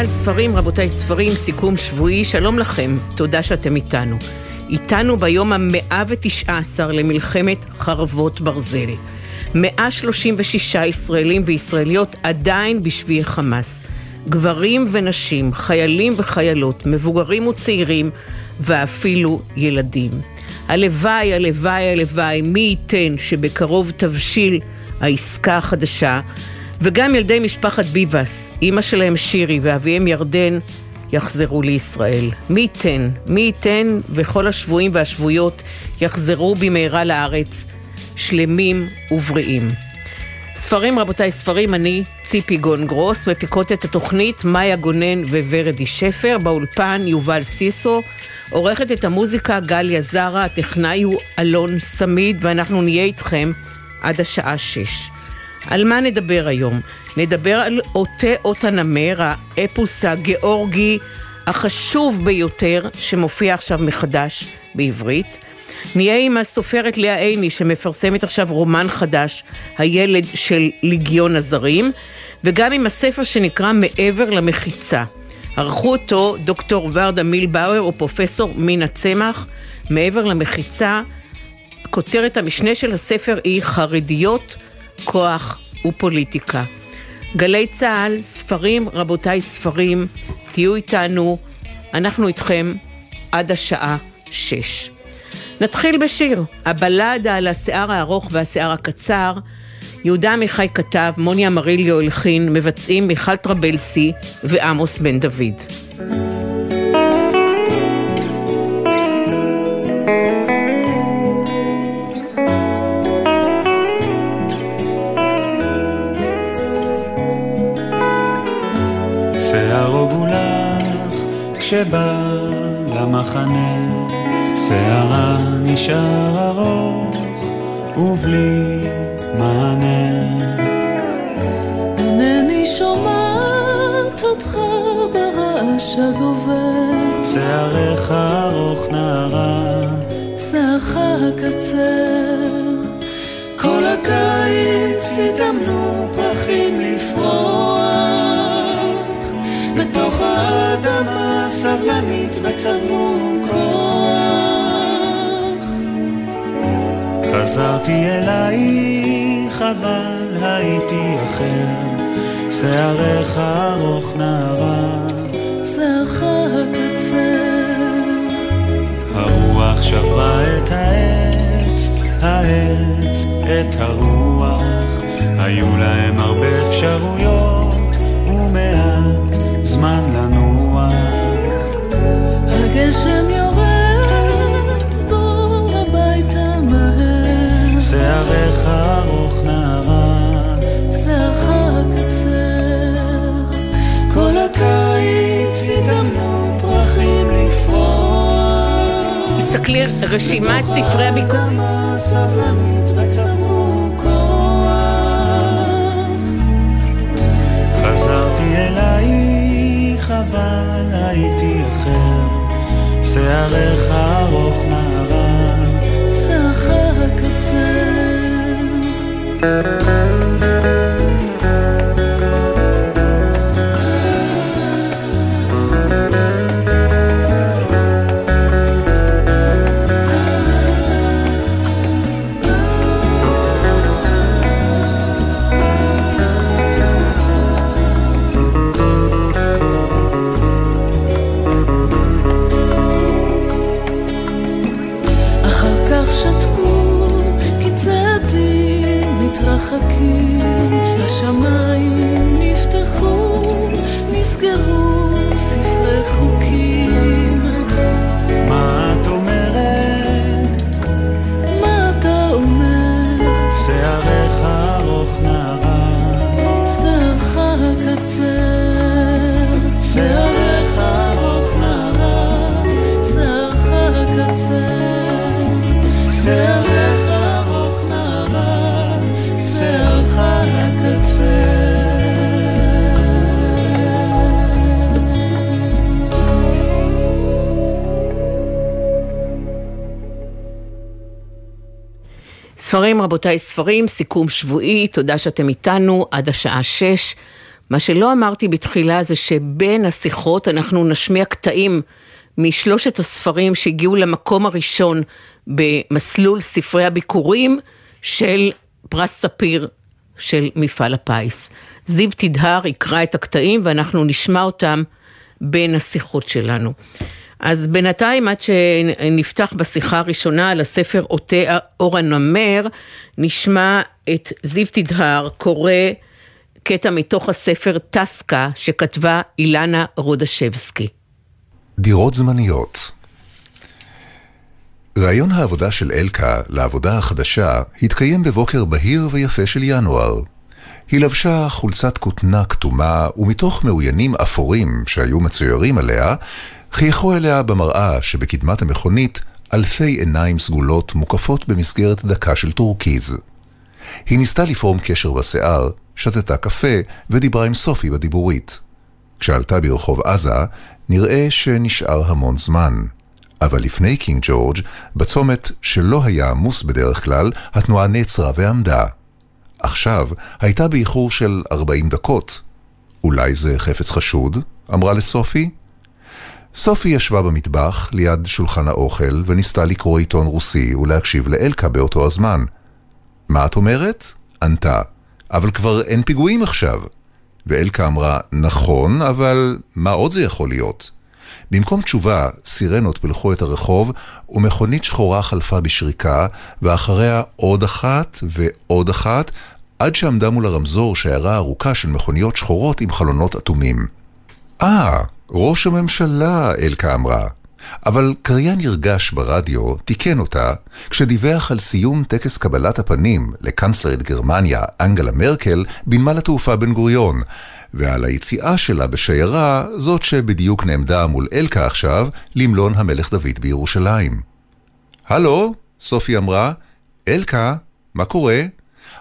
צה"ל, ספרים, רבותיי ספרים, סיכום שבועי, שלום לכם, תודה שאתם איתנו. איתנו ביום המאה ותשע עשר למלחמת חרבות ברזל. 136 ישראלים וישראליות עדיין בשבי חמאס. גברים ונשים, חיילים וחיילות, מבוגרים וצעירים ואפילו ילדים. הלוואי, הלוואי, הלוואי, מי ייתן שבקרוב תבשיל העסקה החדשה וגם ילדי משפחת ביבס, אימא שלהם שירי ואביהם ירדן, יחזרו לישראל. מי ייתן, מי ייתן וכל השבויים והשבויות יחזרו במהרה לארץ, שלמים ובריאים. ספרים, רבותיי, ספרים, אני ציפי גון גרוס, מפיקות את התוכנית מאיה גונן וורדי שפר, באולפן יובל סיסו, עורכת את המוזיקה גליה זרה, הטכנאי הוא אלון סמיד, ואנחנו נהיה איתכם עד השעה שש. על מה נדבר היום? נדבר על עוטה אות הנמר, האפוס הגיאורגי החשוב ביותר שמופיע עכשיו מחדש בעברית. נהיה עם הסופרת לאה עיני שמפרסמת עכשיו רומן חדש, הילד של ליגיון הזרים, וגם עם הספר שנקרא מעבר למחיצה. ערכו אותו דוקטור ורדה מילבאואר ופרופסור מינה צמח. מעבר למחיצה, כותרת המשנה של הספר היא חרדיות כוח ופוליטיקה. גלי צה"ל, ספרים, רבותיי ספרים, תהיו איתנו, אנחנו איתכם עד השעה שש. נתחיל בשיר, הבלדה על השיער הארוך והשיער הקצר. יהודה עמיחי כתב, מוני אמריליו הלחין, מבצעים מיכל טרבלסי ועמוס בן דוד. שבא למחנה, שערה נשאר ארוך ובלי מענה. אינני שומעת אותך ברעש הגובר. שערך ארוך נערה, שערך הקצר. כל הקיץ התאמנו פרחים לפרוח. בתוך האדמה סבלנית וצבור כוח. חזרתי אלייך, אבל הייתי אחר, שערך ארוך נערה, שערך הקצר. הרוח שברה את העץ, העץ את הרוח, היו להם הרבה אפשרויות ומעט זמן לנוח. הגשם יורד, בוא הביתה מהר. שערך ארוך נערה, שערך קצר. כל הקיץ התאמנו פרחים לפרוח. תסתכלי על רשימת ספרי הביקורת. אבל הייתי אחר, שערך ארוך נערה, שערך קצר. ספרים, רבותיי, ספרים, סיכום שבועי, תודה שאתם איתנו עד השעה שש. מה שלא אמרתי בתחילה זה שבין השיחות אנחנו נשמיע קטעים משלושת הספרים שהגיעו למקום הראשון במסלול ספרי הביקורים של פרס ספיר של מפעל הפיס. זיו תדהר יקרא את הקטעים ואנחנו נשמע אותם בין השיחות שלנו. אז בינתיים, עד שנפתח בשיחה הראשונה על הספר עוטה אור הנמר, נשמע את זיו תדהר קורא קטע מתוך הספר טסקה שכתבה אילנה רודשבסקי. דירות זמניות ראיון העבודה של אלקה לעבודה החדשה התקיים בבוקר בהיר ויפה של ינואר. היא לבשה חולצת כותנה כתומה, ומתוך מאוינים אפורים שהיו מצוירים עליה, חייכו אליה במראה שבקדמת המכונית אלפי עיניים סגולות מוקפות במסגרת דקה של טורקיז. היא ניסתה לפרום קשר בשיער, שתתה קפה ודיברה עם סופי בדיבורית. כשעלתה ברחוב עזה, נראה שנשאר המון זמן. אבל לפני קינג ג'ורג', בצומת שלא היה עמוס בדרך כלל, התנועה נעצרה ועמדה. עכשיו הייתה באיחור של 40 דקות. אולי זה חפץ חשוד? אמרה לסופי. סופי ישבה במטבח ליד שולחן האוכל וניסתה לקרוא עיתון רוסי ולהקשיב לאלקה באותו הזמן. מה את אומרת? ענתה. אבל כבר אין פיגועים עכשיו. ואלקה אמרה, נכון, אבל מה עוד זה יכול להיות? במקום תשובה, סירנות פילחו את הרחוב, ומכונית שחורה חלפה בשריקה, ואחריה עוד אחת ועוד אחת, עד שעמדה מול הרמזור שיירה ארוכה של מכוניות שחורות עם חלונות אטומים. אה, ראש הממשלה, אלקה אמרה. אבל קריין נרגש ברדיו תיקן אותה כשדיווח על סיום טקס קבלת הפנים לקנצלרית גרמניה, אנגלה מרקל, בנמל התעופה בן גוריון, ועל היציאה שלה בשיירה, זאת שבדיוק נעמדה מול אלקה עכשיו, למלון המלך דוד בירושלים. הלו, סופי אמרה, אלקה, מה קורה?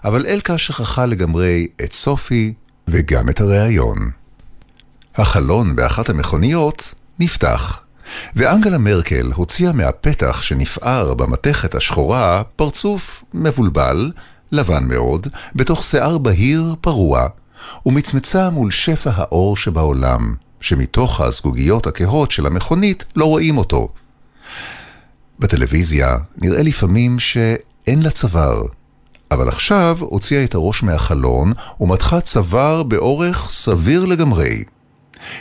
אבל אלקה שכחה לגמרי את סופי וגם את הראיון. החלון באחת המכוניות נפתח, ואנגלה מרקל הוציאה מהפתח שנפער במתכת השחורה פרצוף מבולבל, לבן מאוד, בתוך שיער בהיר פרוע, ומצמצה מול שפע האור שבעולם, שמתוך הזגוגיות הכהות של המכונית לא רואים אותו. בטלוויזיה נראה לפעמים שאין לה צוואר, אבל עכשיו הוציאה את הראש מהחלון ומתחה צוואר באורך סביר לגמרי.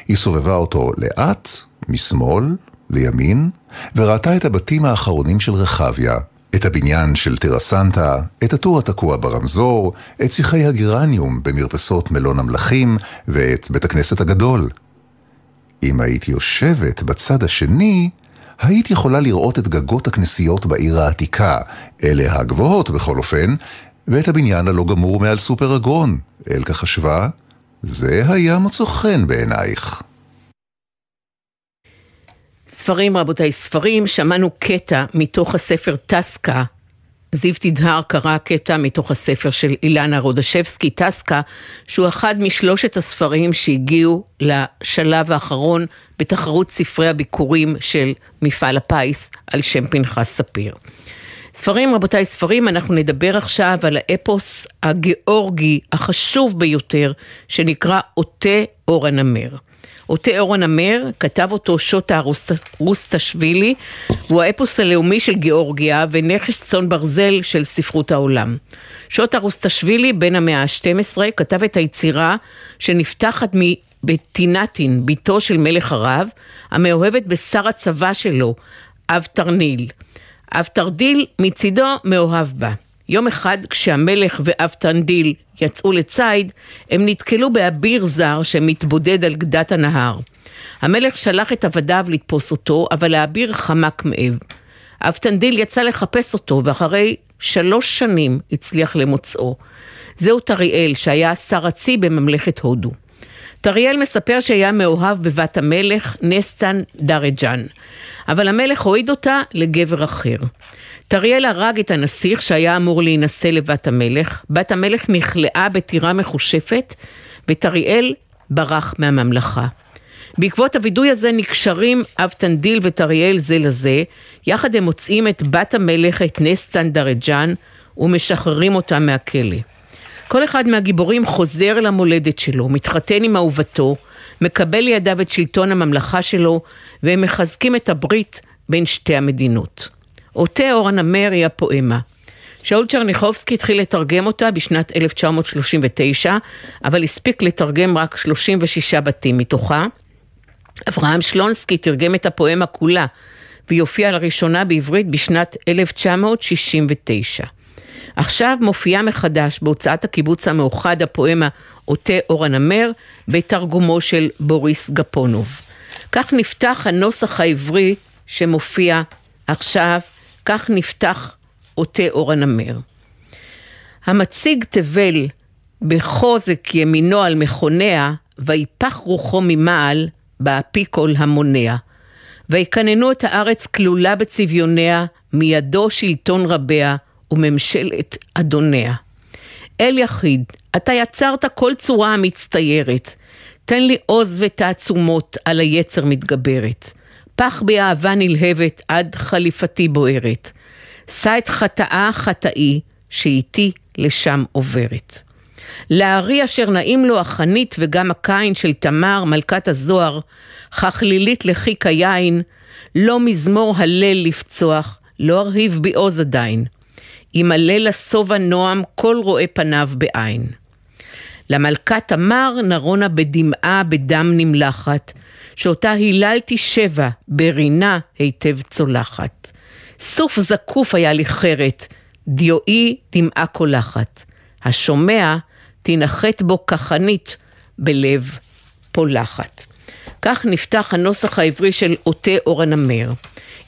היא סובבה אותו לאט, משמאל, לימין, וראתה את הבתים האחרונים של רחביה, את הבניין של טרסנטה, את הטור התקוע ברמזור, את שיחי הגרניום במרפסות מלון המלכים ואת בית הכנסת הגדול. אם היית יושבת בצד השני, היית יכולה לראות את גגות הכנסיות בעיר העתיקה, אלה הגבוהות בכל אופן, ואת הבניין הלא גמור מעל סופר אגרון. אלקה חשבה, זה היה מוצא חן בעינייך. ספרים, רבותיי, ספרים, שמענו קטע מתוך הספר טסקה. זיו תדהר קרא קטע מתוך הספר של אילנה רודשבסקי, טסקה, שהוא אחד משלושת הספרים שהגיעו לשלב האחרון בתחרות ספרי הביקורים של מפעל הפיס על שם פנחס ספיר. ספרים, רבותיי, ספרים, אנחנו נדבר עכשיו על האפוס הגיאורגי החשוב ביותר, שנקרא עוטה אור הנמר. עוטה אור הנמר, כתב אותו שוטה רוסטשווילי, הוא האפוס הלאומי של גיאורגיה ונכס צאן ברזל של ספרות העולם. שוטה רוסטשווילי, בן המאה ה-12, כתב את היצירה שנפתחת מבטינטין, בתו של מלך ערב, המאוהבת בשר הצבא שלו, אב תרניל. אב תרדיל מצידו מאוהב בה. יום אחד כשהמלך ואב תרדיל יצאו לציד, הם נתקלו באביר זר שמתבודד על גדת הנהר. המלך שלח את עבדיו לתפוס אותו, אבל האביר חמק מאב. אבטנדיל יצא לחפש אותו, ואחרי שלוש שנים הצליח למוצאו. זהו טריאל, שהיה שר אצי בממלכת הודו. טריאל מספר שהיה מאוהב בבת המלך, נסטן דרג'אן, אבל המלך הועיד אותה לגבר אחר. טריאל הרג את הנסיך שהיה אמור להינשא לבת המלך, בת המלך נכלאה בטירה מחושפת, וטריאל ברח מהממלכה. בעקבות הווידוי הזה נקשרים אבטנדיל וטריאל זה לזה, יחד הם מוצאים את בת המלך, את נסטן דרג'אן, ומשחררים אותה מהכלא. כל אחד מהגיבורים חוזר למולדת שלו, מתחתן עם אהובתו, מקבל לידיו את שלטון הממלכה שלו, והם מחזקים את הברית בין שתי המדינות. עוטה אור הנמר היא הפואמה. שאול צ'רניחובסקי התחיל לתרגם אותה בשנת 1939, אבל הספיק לתרגם רק 36 בתים מתוכה. אברהם שלונסקי תרגם את הפואמה כולה, והיא הופיעה לראשונה בעברית בשנת 1969. עכשיו מופיעה מחדש בהוצאת הקיבוץ המאוחד הפואמה עוטה אור הנמר בתרגומו של בוריס גפונוב. כך נפתח הנוסח העברי שמופיע עכשיו, כך נפתח עוטה אור הנמר. המציג תבל בחוזק ימינו על מכוניה, ויפח רוחו ממעל, באפיקול המונע. ויקננו את הארץ כלולה בצביוניה, מידו שלטון רביה, וממשלת אדוניה. אל יחיד, אתה יצרת כל צורה המצטיירת, תן לי עוז ותעצומות על היצר מתגברת. פח בי אהבה נלהבת עד חליפתי בוערת. שא את חטאה חטאי, שאיתי לשם עוברת. לארי אשר נעים לו החנית וגם הקין של תמר, מלכת הזוהר, ככלילית לחיק היין, לא מזמור הלל לפצוח, לא ארהיב בי עוז עדיין. ימלא לשובע נועם כל רואה פניו בעין. למלכה תמר נרונה בדמעה בדם נמלחת, שאותה היללתי שבע, ברינה היטב צולחת. סוף זקוף היה לי חרת, דיואי דמעה קולחת. השומע תנחת בו כחנית בלב פולחת. כך נפתח הנוסח העברי של עוטה אור הנמר.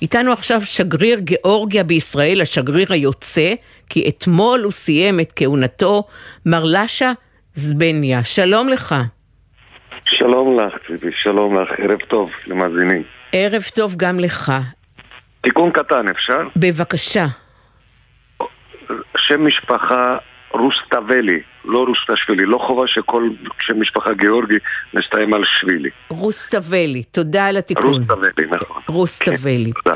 איתנו עכשיו שגריר גיאורגיה בישראל, השגריר היוצא, כי אתמול הוא סיים את כהונתו, מר לשה זבניה. שלום לך. שלום לך, ציפי, שלום לך, ערב טוב למאזינים. ערב טוב גם לך. תיקון קטן, אפשר? בבקשה. שם משפחה רוסטבלי, לא רוסטשווילי, לא חובה שכל שם משפחה גיאורגי מסתיים על שבילי. רוסטבלי, תודה על התיקון. רוסטבלי, נכון. רוסטבלי. כן.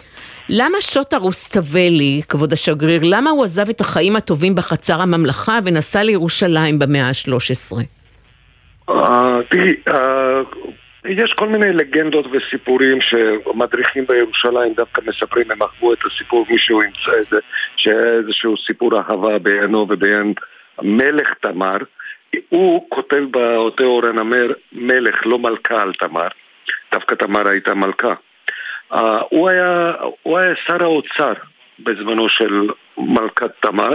למה שוטה רוסטבלי, כבוד השגריר, למה הוא עזב את החיים הטובים בחצר הממלכה ונסע לירושלים במאה ה-13? אה, תראי, אה, יש כל מיני לגנדות וסיפורים שמדריכים בירושלים דווקא מספרים, הם אהבו את הסיפור, מישהו ימצא את זה, שאיזשהו סיפור אהבה בעינו ובעין מלך תמר. הוא כותב באותו אורן הנמר מלך, לא מלכה על תמר. דווקא תמר הייתה מלכה. Uh, הוא, היה, הוא היה שר האוצר בזמנו של מלכת תמר,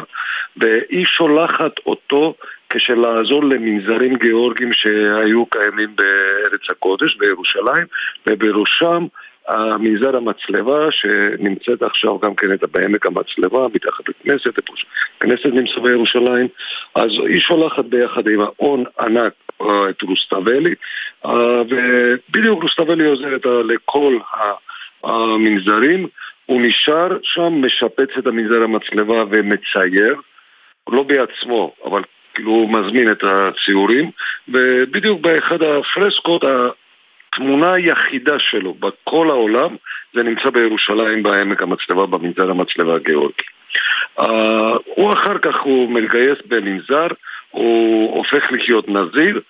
והיא שולחת אותו כשלעזור למנזרים גיאורגים שהיו קיימים בארץ הקודש, בירושלים, ובראשם המנזר המצלבה שנמצאת עכשיו גם כן בעמק המצלבה, מתחת לכנסת, כנסת נמצא בירושלים, אז היא שולחת ביחד עם ההון ענק אה, את רוסטבלי, אה, ובדיוק רוסטבלי עוזרת לכל המנזרים, הוא נשאר שם, משפץ את המנזר המצלבה ומצייר, לא בעצמו, אבל כאילו הוא מזמין את הציורים, ובדיוק באחד הפרסקות, התמונה היחידה שלו בכל העולם, זה נמצא בירושלים בעמק המצלבה, במנזר המצלבה הגיאורגי. Uh, הוא אחר כך הוא מתגייס במנזר, הוא הופך לחיות נזיר,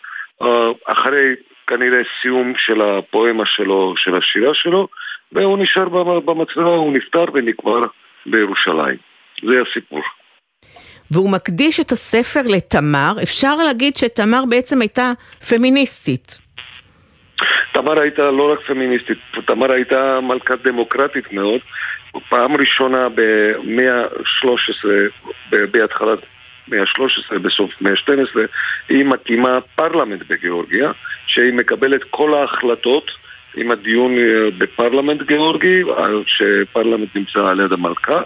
uh, אחרי כנראה סיום של הפואמה שלו, של השירה שלו, והוא נשאר במצלבה, הוא נפטר ונקבר בירושלים. זה הסיפור. והוא מקדיש את הספר לתמר, אפשר להגיד שתמר בעצם הייתה פמיניסטית. תמר הייתה לא רק פמיניסטית, תמר הייתה מלכת דמוקרטית מאוד. פעם ראשונה במאה ה-13, בהתחלת מאה ה-13, בסוף מאה ה-12, היא מקימה פרלמנט בגיאורגיה, שהיא מקבלת כל ההחלטות עם הדיון אה, בפרלמנט גיאורגי, שפרלמנט נמצא על יד המלכה,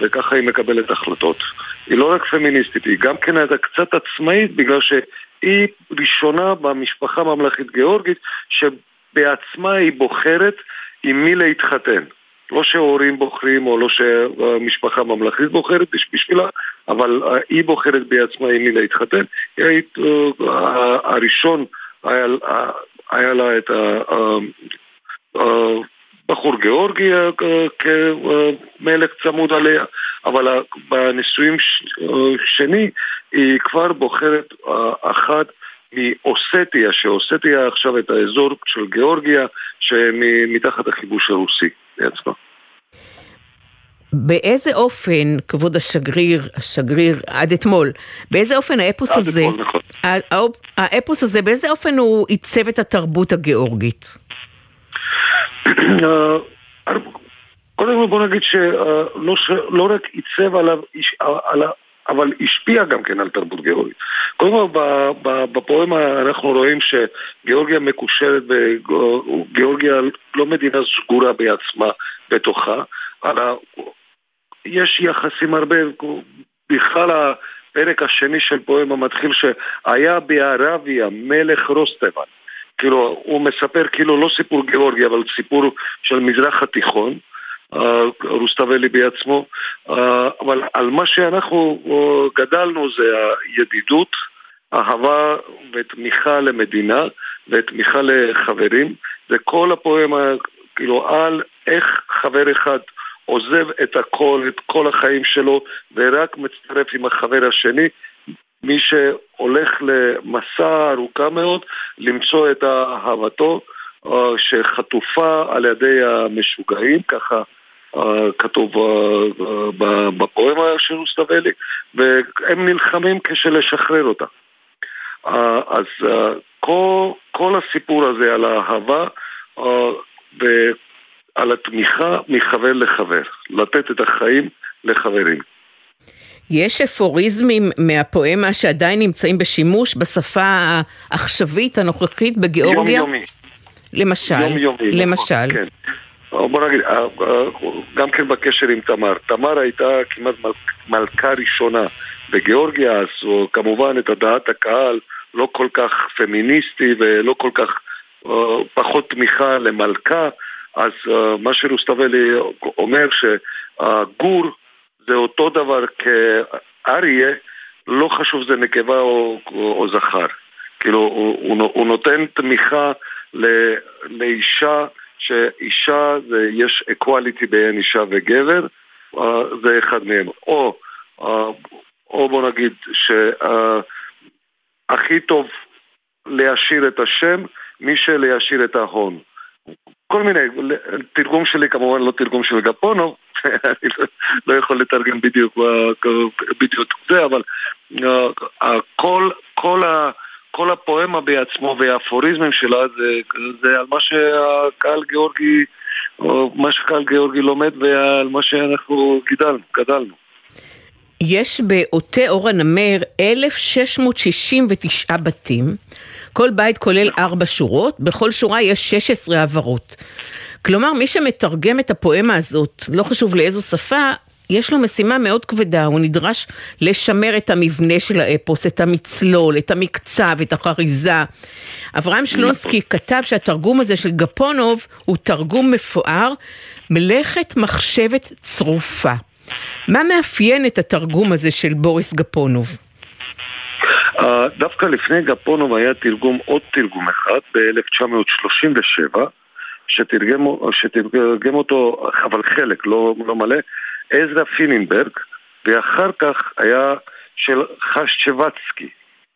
וככה היא מקבלת החלטות. היא לא רק פמיניסטית, היא גם כן הייתה קצת עצמאית בגלל שהיא ראשונה במשפחה הממלכתית גיאורגית שבעצמה היא בוחרת עם מי להתחתן. לא שהורים בוחרים או לא שהמשפחה הממלכתית בוחרת בשבילה, אבל היא בוחרת בעצמה עם מי להתחתן. היא אה, הראשון, היה, היה לה את הבחור גיאורגי כמלך צמוד עליה, אבל בנישואים שני היא כבר בוחרת אחת מאוסטיה, שאוסטיה עכשיו את האזור של גיאורגיה שמתחת הכיבוש הרוסי בעצמה. באיזה אופן, כבוד השגריר, השגריר עד אתמול, באיזה אופן האפוס הזה, אתמול, נכון. האפוס הזה, באיזה אופן הוא עיצב את התרבות הגיאורגית? אה, קודם כל בוא נגיד שלא לא רק עיצב עליו, איש- על אבל השפיע גם כן על תרבות גיאורגית. קודם כל בפואמה אנחנו רואים שגיאורגיה מקושרת, גיאורגיה לא מדינה סגורה בעצמה בתוכה, אלא יש יחסים הרבה, בכלל הפרק השני של פואמה מתחיל שהיה בערביה מלך רוסטבן. כאילו, הוא מספר כאילו לא סיפור גיאורגי, אבל סיפור של מזרח התיכון, אה, רוסטבלי בעצמו, אה, אבל על מה שאנחנו אה, גדלנו זה הידידות, אהבה ותמיכה למדינה ותמיכה לחברים, וכל הפואמה, כאילו, על איך חבר אחד עוזב את הכל, את כל החיים שלו, ורק מצטרף עם החבר השני, מי שהולך למסע ארוכה מאוד, למצוא את אהבתו אה, שחטופה על ידי המשוגעים, ככה אה, כתוב אה, בפואמה של רוסטבלי, והם נלחמים כשלשחרר אותה. אז כל, כל הסיפור הזה על האהבה אה, ועל התמיכה מחבר לחבר, לתת את החיים לחברים. יש אפוריזמים מהפואמה שעדיין נמצאים בשימוש בשפה העכשווית הנוכחית בגיאורגיה? יומיומי. למשל, יומיומי. נכון, למשל. כן. אבל בוא נגיד, אה, אה, גם כן בקשר עם תמר. תמר הייתה כמעט מל- מלכה ראשונה בגיאורגיה, אז כמובן את הדעת הקהל לא כל כך פמיניסטי ולא כל כך אה, פחות תמיכה למלכה, אז אה, מה שרוסטבלי אומר שהגור זה אותו דבר כאריה, לא חשוב זה נקבה או, או, או זכר. כאילו, הוא, הוא, הוא נותן תמיכה ל, לאישה, שאישה, זה, יש אקואליטי בין אישה וגבר, uh, זה אחד מהם. או, uh, או בוא נגיד שהכי טוב להשאיר את השם, מי שלהשאיר את ההון. כל מיני, תרגום שלי כמובן לא תרגום של גפונוב, אני לא- לא יכול לתרגם בדיוק, בדיוק זה, אבל uh, כל, כל, כל הפואמה בעצמו והאפוריזמים שלה זה, זה על מה שהקהל גיאורגי, או מה שקהל גיאורגי לומד ועל מה שאנחנו גידלנו, גדלנו. יש בעוטי אור הנמר 1,669 בתים, כל בית כולל ארבע שורות, בכל שורה יש 16 העברות. כלומר, מי שמתרגם את הפואמה הזאת, לא חשוב לאיזו שפה, יש לו משימה מאוד כבדה, הוא נדרש לשמר את המבנה של האפוס, את המצלול, את המקצב, את החריזה. אברהם שלונסקי כתב שהתרגום הזה של גפונוב הוא תרגום מפואר, מלאכת מחשבת צרופה. מה מאפיין את התרגום הזה של בוריס גפונוב? Uh, דווקא לפני גפונוב היה תרגום, עוד תרגום אחד, ב-1937, שתרגם, שתרגם אותו, אבל חלק, לא, לא מלא, עזרא פינינברג, ואחר כך היה של חשצ'בצקי,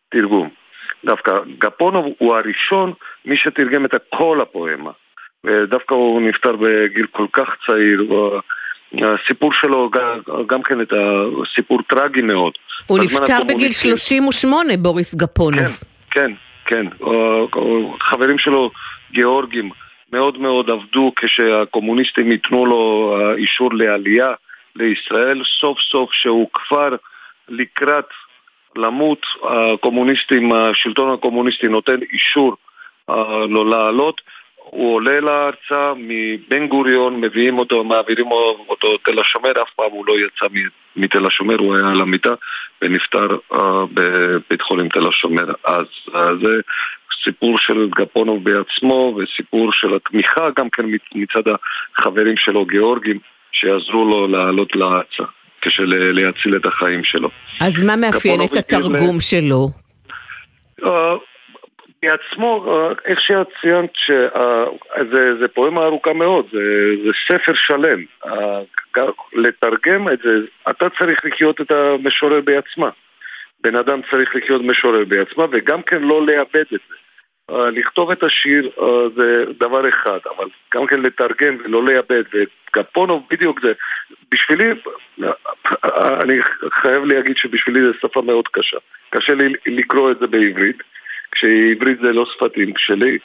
תרגום. דווקא גפונוב הוא הראשון, מי שתרגם את כל הפואמה. ודווקא הוא נפטר בגיל כל כך צעיר, הסיפור שלו גם, גם כן את הסיפור טרגי מאוד. הוא נפטר בגיל הקומוניסטי- 38, בוריס גפונוב. כן, כן, כן. חברים שלו, גיאורגים, מאוד מאוד עבדו כשהקומוניסטים ייתנו לו אישור לעלייה לישראל. סוף סוף שהוא כבר לקראת למות, הקומוניסטים, השלטון הקומוניסטי נותן אישור אה, לו לעלות. הוא עולה לארצה מבן גוריון, מביאים אותו, מעבירים אותו תל השומר, אף פעם הוא לא יצא מתל השומר, הוא היה על המיטה ונפטר uh, בבית חולים תל השומר. אז uh, זה סיפור של גפונוב בעצמו וסיפור של התמיכה גם כן מצ- מצד החברים שלו, גיאורגים, שיעזרו לו לעלות לארצה, כשלהציל את החיים שלו. אז מה מאפיין את התרגום שלו? אה, בעצמו, אה, איך שאת ציינת, שזה פואמה ארוכה מאוד, זה, זה ספר שלם. אה, לתרגם את זה, אתה צריך לחיות את המשורר בעצמה. בן אדם צריך לחיות משורר בעצמה, וגם כן לא לאבד את זה. אה, לכתוב את השיר זה דבר אחד, אבל גם כן לתרגם ולא לאבד, וגפונוב בדיוק זה, בשבילי, אני חייב להגיד שבשבילי זו שפה מאוד קשה. קשה לי לקרוא את זה בעברית. כשעברית זה לא שפתים שלי,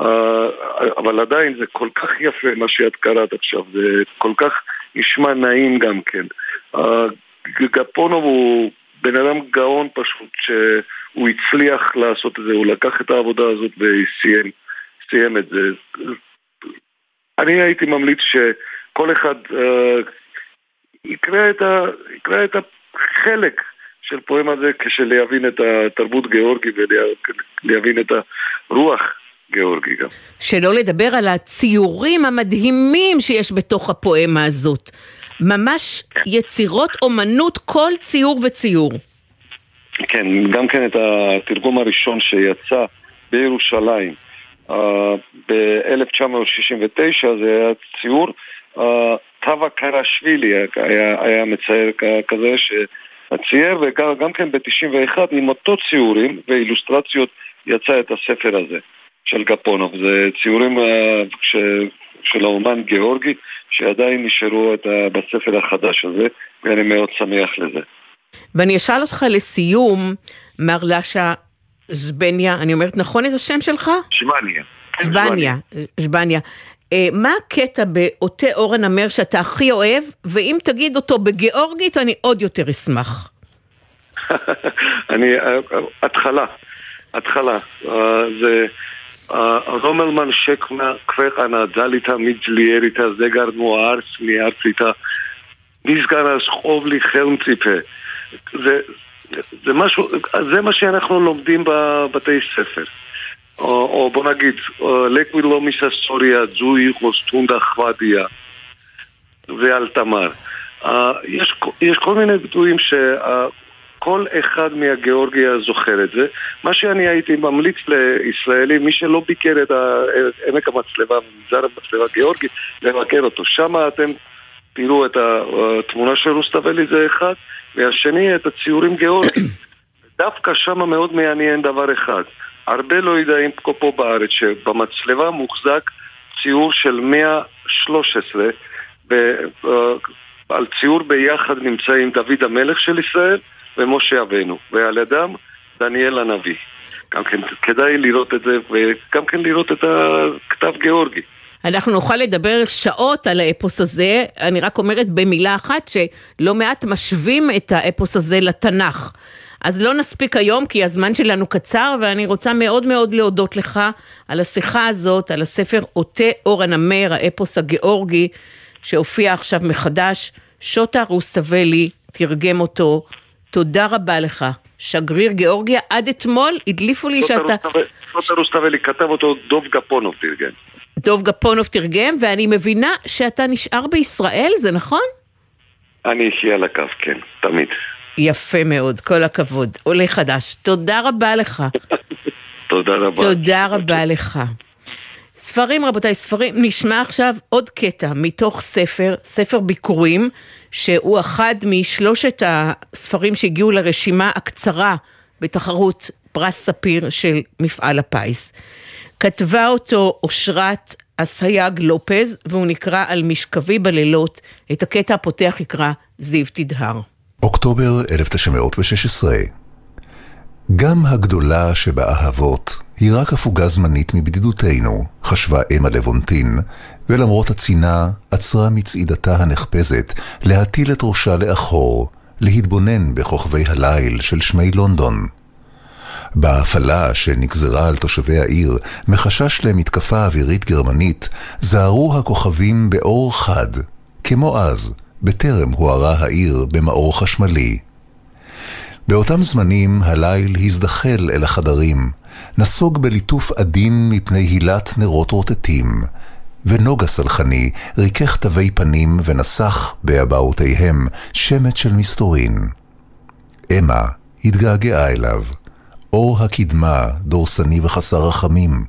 אה, אבל עדיין זה כל כך יפה מה שאת קראת עכשיו, זה כל כך נשמע נעים גם כן. אה, גפונוב הוא בן אדם גאון פשוט, שהוא הצליח לעשות את זה, הוא לקח את העבודה הזאת וסיים את זה. אני הייתי ממליץ שכל אחד uh, יקרא, את ה, יקרא את החלק של פואמה זה כשלהבין את התרבות גיאורגי ולהבין את הרוח גיאורגי גם. שלא לדבר על הציורים המדהימים שיש בתוך הפואמה הזאת. ממש יצירות אומנות כל ציור וציור. כן, גם כן את התרגום הראשון שיצא בירושלים uh, ב-1969 זה היה ציור, uh, טווה קרשווילי היה, היה מצייר כזה ש... הצייר, וגם כן ב-91 עם אותו ציורים ואילוסטרציות יצא את הספר הזה של גפונוב. זה ציורים uh, ש... של האומן גיאורגי שעדיין נשארו את, uh, בספר החדש הזה, ואני מאוד שמח לזה. ואני אשאל אותך לסיום, מר לאשה זבניה, אני אומרת נכון את השם שלך? ז'בניה. ז'בניה, ז'בניה. אה, מה הקטע בעוטה אור הנמר שאתה הכי אוהב, ואם תגיד אותו בגיאורגית אני עוד יותר אשמח. אני, אה, התחלה, התחלה, אה, זה רומלמן שקמה כפכנה דליתה מדלייריתה זגרנו הארץ מארציתה לי חרם ציפה. זה משהו, זה מה שאנחנו לומדים בבתי ספר או, בוא נגיד, לקווי לא מססוריה, זוי חוסטונדה חוודיה ועל תמר. Uh, יש, יש כל מיני ביטויים שכל uh, אחד מהגיאורגיה זוכר את זה. מה שאני הייתי ממליץ לישראלים, מי שלא ביקר את עמק המצלבה, מנזר המצלבה הגיאורגי, לבקר אותו. שם אתם תראו את התמונה של רוסטבלי זה אחד, והשני את הציורים גיאורגיים. דווקא שם מאוד מעניין דבר אחד. הרבה לא יודעים פה בארץ שבמצלבה מוחזק ציור של 113 ועל ציור ביחד נמצאים דוד המלך של ישראל ומשה אבינו ועל ידם דניאל הנביא. גם כן כדאי לראות את זה וגם כן לראות את הכתב גיאורגי אנחנו נוכל לדבר שעות על האפוס הזה, אני רק אומרת במילה אחת שלא מעט משווים את האפוס הזה לתנ"ך. אז לא נספיק היום כי הזמן שלנו קצר ואני רוצה מאוד מאוד להודות לך על השיחה הזאת, על הספר עוטה אור הנמר, האפוס הגיאורגי שהופיע עכשיו מחדש. שוטה רוסטבלי תרגם אותו. תודה רבה לך. שגריר גיאורגיה, עד אתמול הדליפו לי שאתה... שוטה רוסטבלי כתב אותו, דוב גפונוב תרגם. דוב גפונוב תרגם, ואני מבינה שאתה נשאר בישראל, זה נכון? אני אישי על הקו, כן, תמיד. יפה מאוד, כל הכבוד. עולה חדש. תודה רבה לך. תודה רבה. תודה רבה לך. ספרים, רבותיי, ספרים. נשמע עכשיו עוד קטע מתוך ספר, ספר ביקורים, שהוא אחד משלושת הספרים שהגיעו לרשימה הקצרה בתחרות פרס ספיר של מפעל הפיס. כתבה אותו אושרת אסייג לופז, והוא נקרא על משכבי בלילות. את הקטע הפותח יקרא זיו תדהר. אוקטובר 1916 גם הגדולה שבאהבות היא רק הפוגה זמנית מבדידותנו, חשבה אמה לבונטין, ולמרות הצינה, עצרה מצעידתה הנחפזת להטיל את ראשה לאחור, להתבונן בכוכבי הליל של שמי לונדון. בהפעלה שנגזרה על תושבי העיר מחשש למתקפה אווירית גרמנית, זהרו הכוכבים באור חד, כמו אז, בטרם הוארה העיר במאור חשמלי. באותם זמנים הליל הזדחל אל החדרים, נסוג בליטוף עדין מפני הילת נרות רוטטים, ונוגה סלחני ריכך תווי פנים ונסח באבעותיהם שמץ של מסתורין. אמה התגעגעה אליו. אור הקדמה, דורסני וחסר רחמים.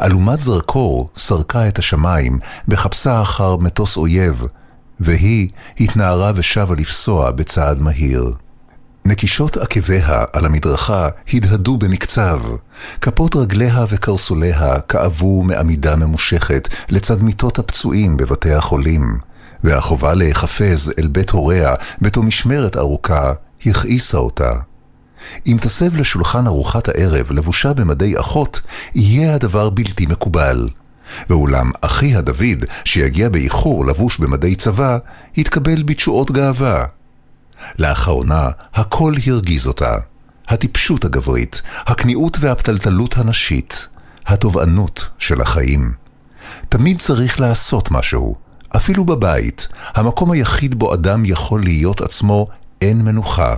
אלומת זרקור סרקה את השמיים בחפשה אחר מטוס אויב, והיא התנערה ושבה לפסוע בצעד מהיר. נקישות עקביה על המדרכה הדהדו במקצב, כפות רגליה וקרסוליה כאבו מעמידה ממושכת לצד מיטות הפצועים בבתי החולים, והחובה להיחפז אל בית הוריה בתום משמרת ארוכה הכעיסה אותה. אם תסב לשולחן ארוחת הערב לבושה במדי אחות, יהיה הדבר בלתי מקובל. ואולם אחיה דוד, שיגיע באיחור לבוש במדי צבא, יתקבל בתשואות גאווה. לאחרונה הכל הרגיז אותה. הטיפשות הגברית, הכניעות והפתלתלות הנשית, התובענות של החיים. תמיד צריך לעשות משהו, אפילו בבית, המקום היחיד בו אדם יכול להיות עצמו, אין מנוחה.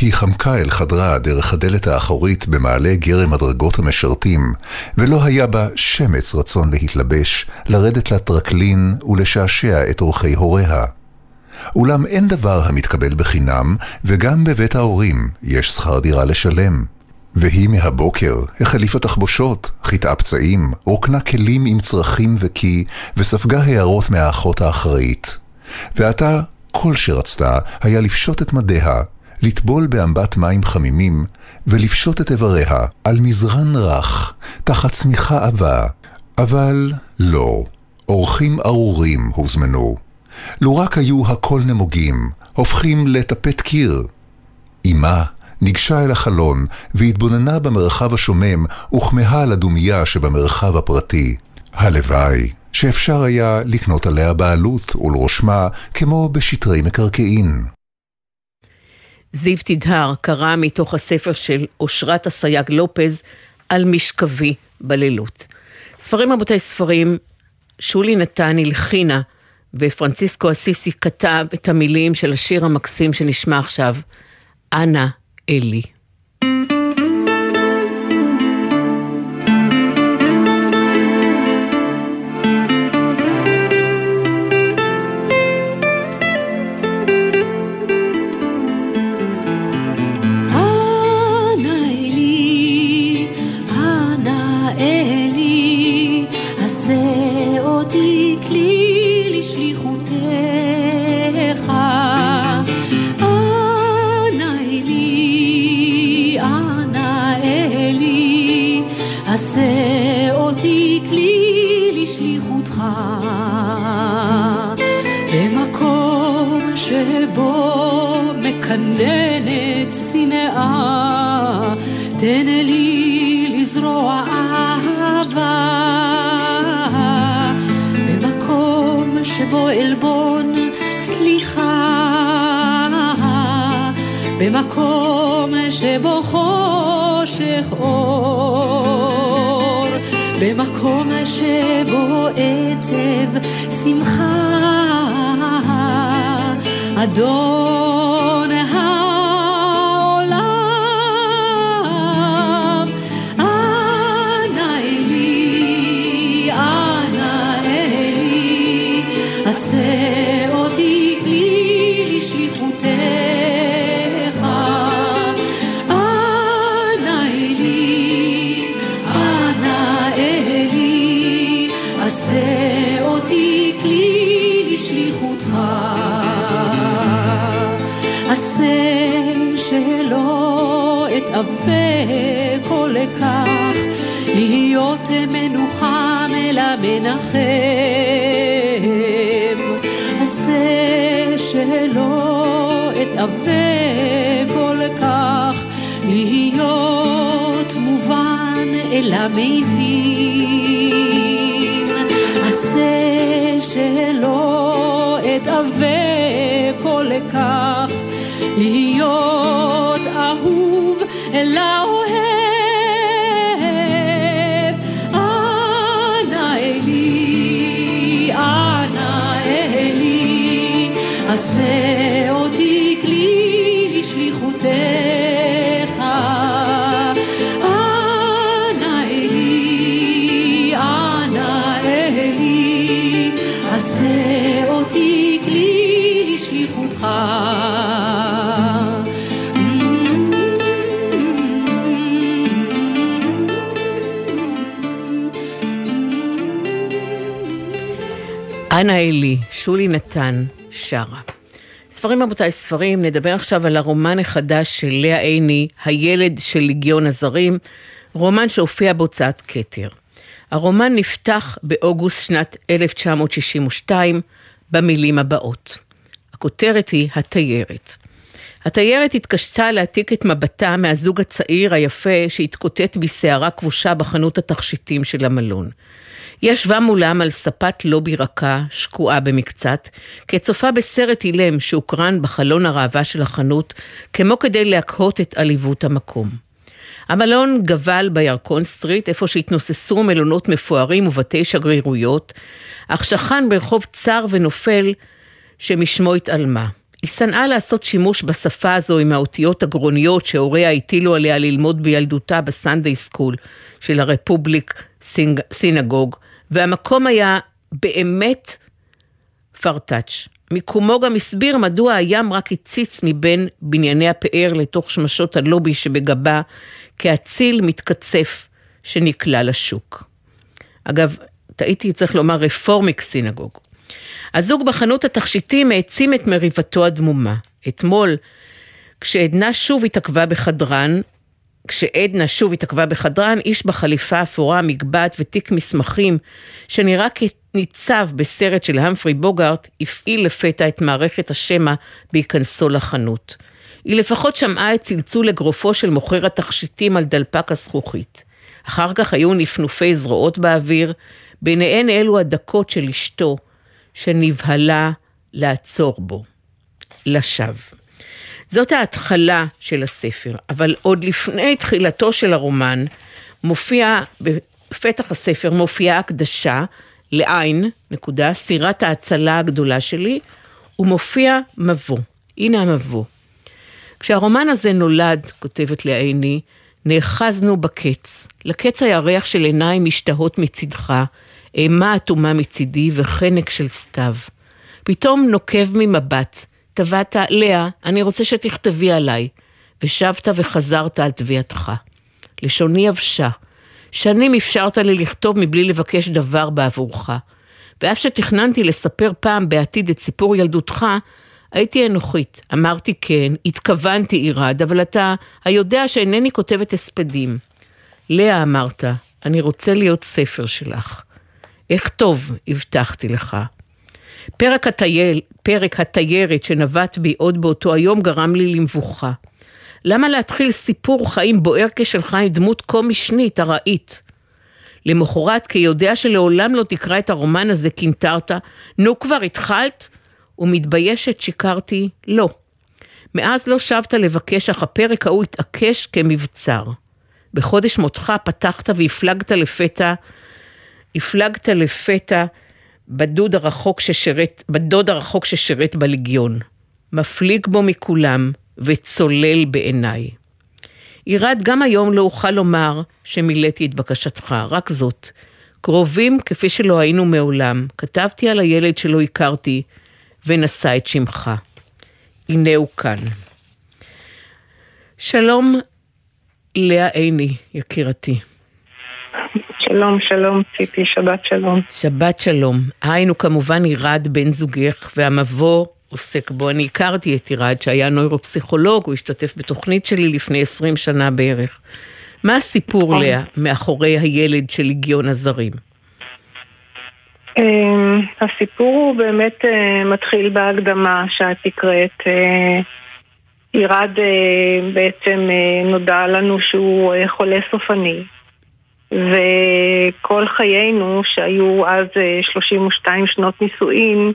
היא חמקה אל חדרה דרך הדלת האחורית במעלה גרם מדרגות המשרתים, ולא היה בה שמץ רצון להתלבש, לרדת לטרקלין ולשעשע את אורחי הוריה. אולם אין דבר המתקבל בחינם, וגם בבית ההורים יש שכר דירה לשלם. והיא מהבוקר החליפה תחבושות, חיטאה פצעים, רוקנה כלים עם צרכים וכי, וספגה הערות מהאחות האחראית. ועתה, כל שרצתה היה לפשוט את מדיה, לטבול באמבט מים חמימים, ולפשוט את איבריה על מזרן רך, תחת צמיחה עבה. אבל לא, אורחים ארורים הוזמנו. לו רק היו הכל נמוגים, הופכים לטפט קיר. אמה ניגשה אל החלון והתבוננה במרחב השומם וכמהה על הדומייה שבמרחב הפרטי. הלוואי שאפשר היה לקנות עליה בעלות ולרושמה כמו בשטרי מקרקעין. זיו תדהר קרא מתוך הספר של אושרת אסייג לופז על משכבי בלילות. ספרים רבותי ספרים, שולי נתן הלחינה ופרנציסקו אסיסי כתב את המילים של השיר המקסים שנשמע עכשיו, אנא אלי. במקום במקום שבו עצב שמחה, אדון אל המנחם. עשה שלא אתאווה כל כך, להיות מובן אל המבין. אנה אלי, שולי נתן, שרה. ספרים רבותיי, ספרים, נדבר עכשיו על הרומן החדש של לאה עיני, הילד של ליגיון הזרים, רומן שהופיע בהוצאת כתר. הרומן נפתח באוגוסט שנת 1962 במילים הבאות. הכותרת היא התיירת. התיירת התקשתה להעתיק את מבטה מהזוג הצעיר היפה שהתקוטט בסערה כבושה בחנות התכשיטים של המלון. היא ישבה מולם על ספת לובי רכה, שקועה במקצת, כצופה בסרט אילם שהוקרן בחלון הראווה של החנות, כמו כדי להקהות את עליבות המקום. המלון גבל בירקון Street, איפה שהתנוססו מלונות מפוארים ובתי שגרירויות, אך שכן ברחוב צר ונופל שמשמו התעלמה. היא שנאה לעשות שימוש בשפה הזו עם האותיות הגרוניות שהוריה הטילו עליה ללמוד בילדותה ב Sunday school של הרפובליק סינגוג, והמקום היה באמת פרטאץ'. מיקומו גם הסביר מדוע הים רק הציץ מבין בנייני הפאר לתוך שמשות הלובי שבגבה, כאציל מתקצף שנקלע לשוק. אגב, טעיתי, צריך לומר רפורמיק סינגוג. הזוג בחנות התכשיטים העצים את מריבתו הדמומה. אתמול, כשעדנה שוב התעכבה בחדרן, כשעדנה שוב התעכבה בחדרן, איש בחליפה אפורה, מגבעת ותיק מסמכים, שנראה כניצב בסרט של המפרי בוגארט, הפעיל לפתע את מערכת השמע בהיכנסו לחנות. היא לפחות שמעה את צלצול אגרופו של מוכר התכשיטים על דלפק הזכוכית. אחר כך היו נפנופי זרועות באוויר, ביניהן אלו הדקות של אשתו, שנבהלה לעצור בו. לשווא. זאת ההתחלה של הספר, אבל עוד לפני תחילתו של הרומן, מופיע, בפתח הספר מופיעה הקדשה לעין, נקודה, סירת ההצלה הגדולה שלי, ומופיע מבוא. הנה המבוא. כשהרומן הזה נולד, כותבת לעיני, נאחזנו בקץ. לקץ הירח של עיניים משתהות מצדך, אימה אטומה מצידי וחנק של סתיו. פתאום נוקב ממבט, טבעת, לאה, אני רוצה שתכתבי עליי. ושבת וחזרת על תביעתך. לשוני יבשה. שנים אפשרת לי לכתוב מבלי לבקש דבר בעבורך. ואף שתכננתי לספר פעם בעתיד את סיפור ילדותך, הייתי אנוכית. אמרתי כן, התכוונתי עירד, אבל אתה היודע שאינני כותבת הספדים. לאה אמרת, אני רוצה להיות ספר שלך. איך טוב, הבטחתי לך. פרק, הטייל, פרק התיירת שנבט בי עוד באותו היום גרם לי למבוכה. למה להתחיל סיפור חיים בוער כשלך עם דמות כה משנית, ארעית? למחרת, כיודע שלעולם לא תקרא את הרומן הזה, קינטרת, נו כבר התחלת? ומתביישת שיקרתי, לא. מאז לא שבת לבקש, אך הפרק ההוא התעקש כמבצר. בחודש מותך פתחת והפלגת לפתע, הפלגת לפתע בדוד הרחוק ששירת, בדוד הרחוק ששירת בלגיון. מפליג בו מכולם וצולל בעיניי. ירד, גם היום לא אוכל לומר שמילאתי את בקשתך, רק זאת. קרובים כפי שלא היינו מעולם, כתבתי על הילד שלא הכרתי, ונשא את שמך. הנה הוא כאן. שלום, לאה עיני, יקירתי. שלום, שלום, ציפי, שבת שלום. שבת שלום. היינו כמובן ירד בן זוגך, והמבוא עוסק בו. אני הכרתי את ירד, שהיה נוירופסיכולוג, הוא השתתף בתוכנית שלי לפני 20 שנה בערך. מה הסיפור, נכון. לאה, מאחורי הילד של ליגיון הזרים? אמ, הסיפור הוא באמת אה, מתחיל בהקדמה שאת הקראת. אה, ירד אה, בעצם נודע לנו שהוא חולה סופני. וכל חיינו, שהיו אז 32 שנות נישואין,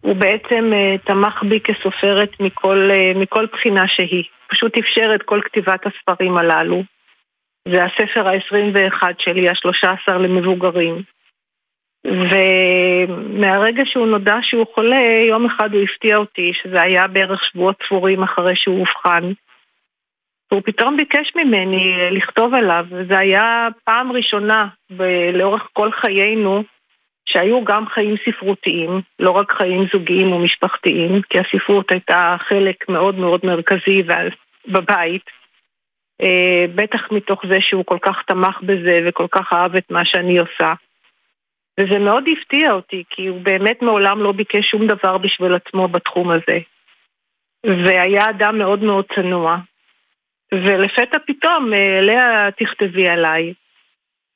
הוא בעצם תמך בי כסופרת מכל, מכל בחינה שהיא. פשוט אפשר את כל כתיבת הספרים הללו. זה הספר ה-21 שלי, ה-13 למבוגרים. ומהרגע שהוא נודע שהוא חולה, יום אחד הוא הפתיע אותי, שזה היה בערך שבועות ספורים אחרי שהוא אובחן. והוא פתאום ביקש ממני לכתוב עליו, וזה היה פעם ראשונה ב- לאורך כל חיינו שהיו גם חיים ספרותיים, לא רק חיים זוגיים ומשפחתיים, כי הספרות הייתה חלק מאוד מאוד מרכזי בבית. אה, בטח מתוך זה שהוא כל כך תמך בזה וכל כך אהב את מה שאני עושה. וזה מאוד הפתיע אותי, כי הוא באמת מעולם לא ביקש שום דבר בשביל עצמו בתחום הזה. והיה אדם מאוד מאוד צנוע. ולפתע פתאום, אה, לאה תכתבי עליי.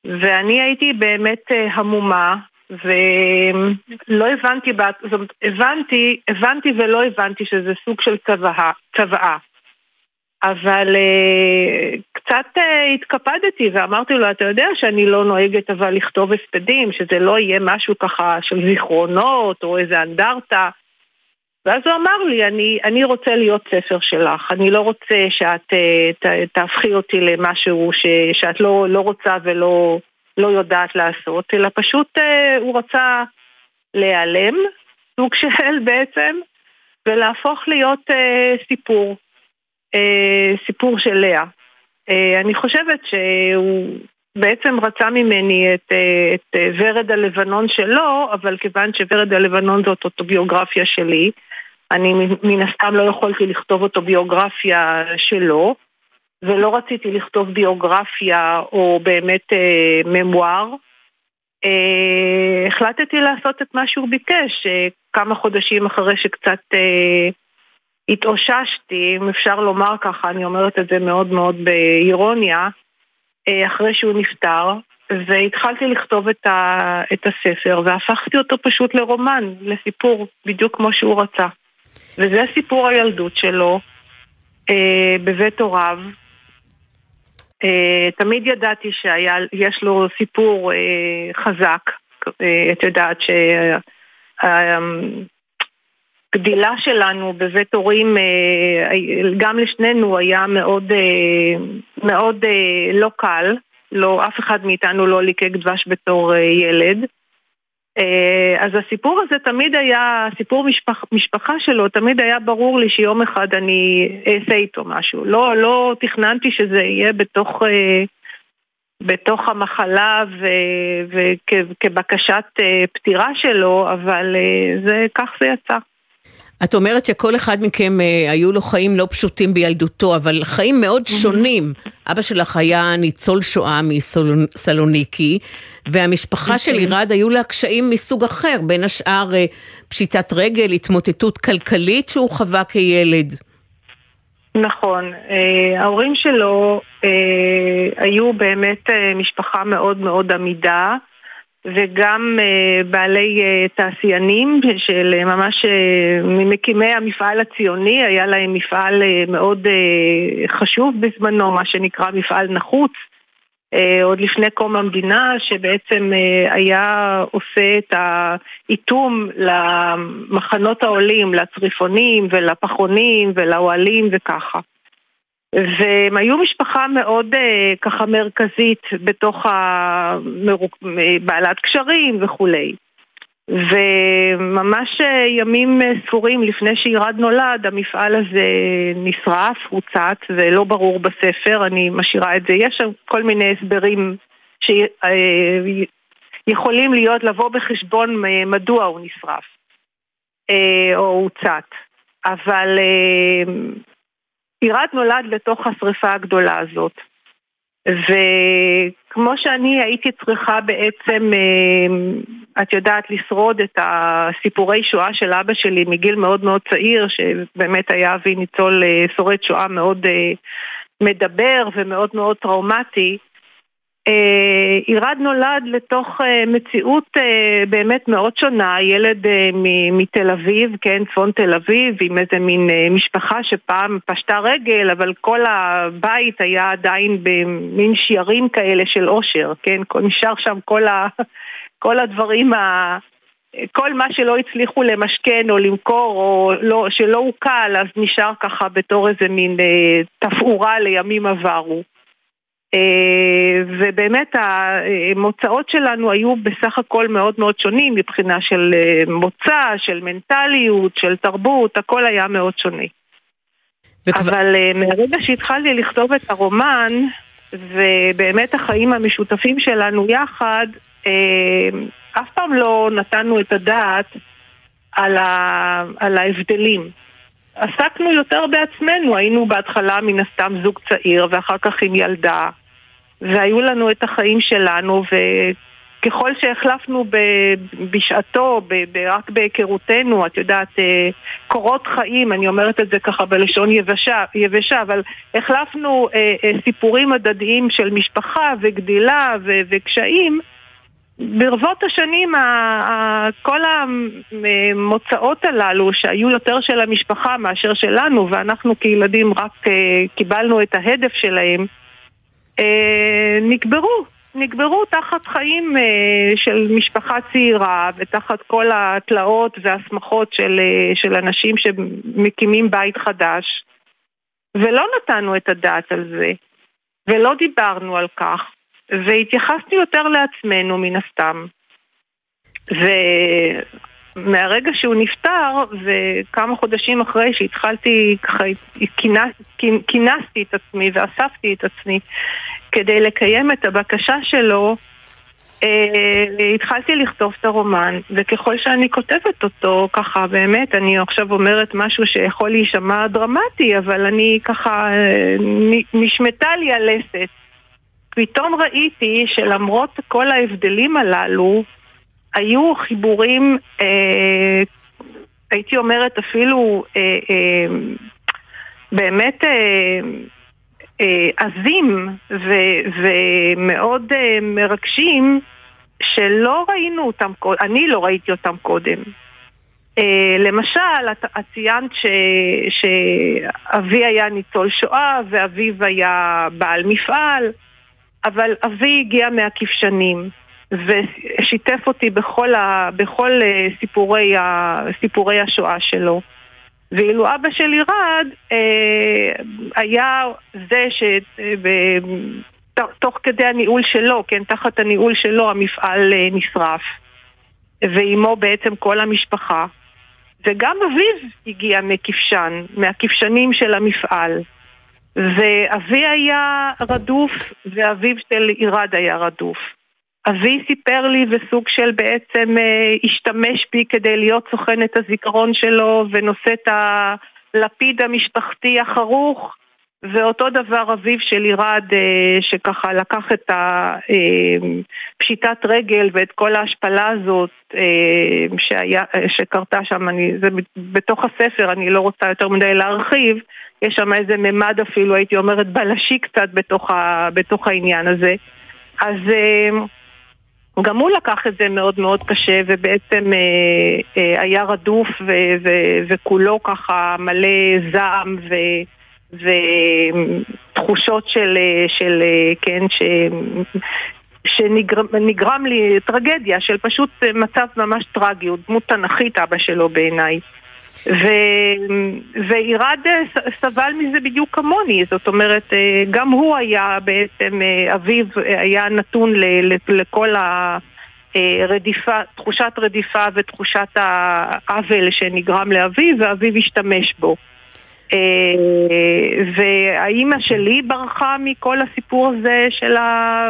ואני הייתי באמת אה, המומה, ולא הבנתי, זאת אומרת, הבנתי, הבנתי ולא הבנתי שזה סוג של צוואה. צוואה. אבל uh, קצת התקפדתי ואמרתי לו, אתה יודע שאני לא נוהגת אבל לכתוב הספדים, שזה לא יהיה משהו ככה של זיכרונות או איזה אנדרטה. ואז הוא אמר לי, אני, אני רוצה להיות ספר שלך, אני לא רוצה שאת uh, ת, תהפכי אותי למשהו ש, שאת לא, לא רוצה ולא לא יודעת לעשות, אלא פשוט uh, הוא רצה להיעלם, סוג של בעצם, ולהפוך להיות uh, סיפור. אה, סיפור של לאה. אה, אני חושבת שהוא בעצם רצה ממני את, אה, את אה, ורד הלבנון שלו, אבל כיוון שורד הלבנון זאת אוטוביוגרפיה שלי, אני מן הסתם לא יכולתי לכתוב אוטוביוגרפיה שלו, ולא רציתי לכתוב ביוגרפיה או באמת אה, ממואר. אה, החלטתי לעשות את מה שהוא ביקש, אה, כמה חודשים אחרי שקצת אה, התאוששתי, אם אפשר לומר ככה, אני אומרת את זה מאוד מאוד באירוניה, אה, אחרי שהוא נפטר, והתחלתי לכתוב את, ה, את הספר, והפכתי אותו פשוט לרומן, לסיפור, בדיוק כמו שהוא רצה. וזה סיפור הילדות שלו אה, בבית הוריו. אה, תמיד ידעתי שיש לו סיפור אה, חזק. אה, את יודעת ש... אה, הגדילה שלנו בבית הורים, אה, גם לשנינו היה מאוד, אה, מאוד אה, לא קל, לא, אף אחד מאיתנו לא ליקק דבש בתור ילד. אז הסיפור הזה תמיד היה, סיפור משפח, משפחה שלו, תמיד היה ברור לי שיום אחד אני אעשה איתו משהו. לא, לא תכננתי שזה יהיה בתוך, בתוך המחלה וכבקשת פטירה שלו, אבל זה, כך זה יצא. את אומרת שכל אחד מכם אה, היו לו חיים לא פשוטים בילדותו, אבל חיים מאוד שונים. אבא שלך היה ניצול שואה מסלוניקי, והמשפחה של עירד היו לה קשיים מסוג אחר, בין השאר אה, פשיטת רגל, התמוטטות כלכלית שהוא חווה כילד. נכון, אה, ההורים שלו אה, היו באמת אה, משפחה מאוד מאוד עמידה. וגם uh, בעלי uh, תעשיינים של uh, ממש ממקימי המפעל הציוני, היה להם מפעל מאוד חשוב בזמנו, מה שנקרא מפעל נחוץ, עוד לפני קום המדינה, שבעצם היה עושה את האיתום למחנות העולים, לצריפונים ולפחונים ולאוהלים וככה. והם היו משפחה מאוד אה, ככה מרכזית בתוך ה... בעלת קשרים וכולי. וממש אה, ימים אה, ספורים לפני שירד נולד, המפעל הזה נשרף, הוצת, זה לא ברור בספר, אני משאירה את זה. יש שם כל מיני הסברים שיכולים להיות, לבוא בחשבון מדוע הוא נשרף או הוצת. אבל עירד נולד לתוך השריפה הגדולה הזאת. וכמו שאני הייתי צריכה בעצם, אה, את יודעת, לשרוד את הסיפורי שואה של אבא שלי מגיל מאוד מאוד צעיר, שבאמת היה אבי ניצול אה, שורד שואה מאוד אה, מדבר ומאוד מאוד טראומטי, עירד נולד לתוך אה, מציאות אה, באמת מאוד שונה, ילד מתל אביב, כן, צפון תל אביב, עם איזה מין משפחה שפעם פשטה רגל, אבל כל הבית היה עדיין במין שיירים כאלה של עושר, כן, נשאר שם כל, ה, כל הדברים ה... כל מה שלא הצליחו למשכן או למכור או לא, שלא הוקל אז נשאר ככה בתור איזה מין אה, תפאורה לימים עברו. אה, ובאמת המוצאות שלנו היו בסך הכל מאוד מאוד שונים מבחינה של אה, מוצא, של מנטליות, של תרבות, הכל היה מאוד שונה. וכבר... אבל אה, מהרגע שהתחלתי לכתוב את הרומן, ובאמת החיים המשותפים שלנו יחד, אף פעם לא נתנו את הדעת על, ה... על ההבדלים. עסקנו יותר בעצמנו, היינו בהתחלה מן הסתם זוג צעיר ואחר כך עם ילדה, והיו לנו את החיים שלנו, ככל שהחלפנו בשעתו, רק בהיכרותנו, את יודעת, אה, קורות חיים, אני אומרת את זה ככה בלשון יבשה, יבשה אבל החלפנו אה, אה, סיפורים הדדיים של משפחה וגדילה וקשיים, ברבות השנים, כל המוצאות הללו, שהיו יותר של המשפחה מאשר שלנו, ואנחנו כילדים רק קיבלנו את ההדף שלהם, נקברו. נקברו תחת חיים אה, של משפחה צעירה ותחת כל התלאות והשמחות של, אה, של אנשים שמקימים בית חדש ולא נתנו את הדעת על זה ולא דיברנו על כך והתייחסנו יותר לעצמנו מן הסתם ומהרגע שהוא נפטר וכמה חודשים אחרי שהתחלתי, ככה כינס, כינסתי את עצמי ואספתי את עצמי כדי לקיים את הבקשה שלו, אה, התחלתי לכתוב את הרומן, וככל שאני כותבת אותו, ככה באמת, אני עכשיו אומרת משהו שיכול להישמע דרמטי, אבל אני ככה, אה, נשמטה לי הלסת. פתאום ראיתי שלמרות כל ההבדלים הללו, היו חיבורים, אה, הייתי אומרת אפילו אה, אה, באמת אה, אה, ו- ומאוד אה, מרגשים שלא ראינו אותם אני לא ראיתי אותם קודם. אה, למשל, את, את ציינת ש, שאבי היה ניצול שואה ואביו היה בעל מפעל, אבל אבי הגיע מהכבשנים ושיתף אותי בכל, ה, בכל סיפורי, ה, סיפורי השואה שלו. ואילו אבא של ירד אה, היה זה שתוך כדי הניהול שלו, כן, תחת הניהול שלו המפעל אה, נשרף. ועימו בעצם כל המשפחה. וגם אביו הגיע מכבשן, מהכבשנים של המפעל. ואבי היה רדוף, ואביו של ירד היה רדוף. אבי סיפר לי וסוג של בעצם אה, השתמש בי כדי להיות סוכן את הזיכרון שלו ונושא את הלפיד המשפחתי החרוך ואותו דבר אביו של ירד אה, שככה לקח את הפשיטת אה, רגל ואת כל ההשפלה הזאת שהיה, שקרתה שם, אני, זה בתוך הספר, אני לא רוצה יותר מדי להרחיב, יש שם איזה ממד אפילו, הייתי אומרת בלשי קצת בתוך, ה, בתוך העניין הזה. אז... גם הוא לקח את זה מאוד מאוד קשה ובעצם אה, אה, היה רדוף ו- ו- וכולו ככה מלא זעם ו- ותחושות של, של כן, ש... שנגרם לי טרגדיה של פשוט מצב ממש טרגי, הוא דמות תנכית אבא שלו בעיניי. ו... וירד סבל מזה בדיוק כמוני, זאת אומרת, גם הוא היה בעצם, אביו היה נתון ל... לכל הרדיפה, תחושת רדיפה ותחושת העוול שנגרם לאביו, ואביו השתמש בו. והאימא שלי ברחה מכל הסיפור הזה של ה...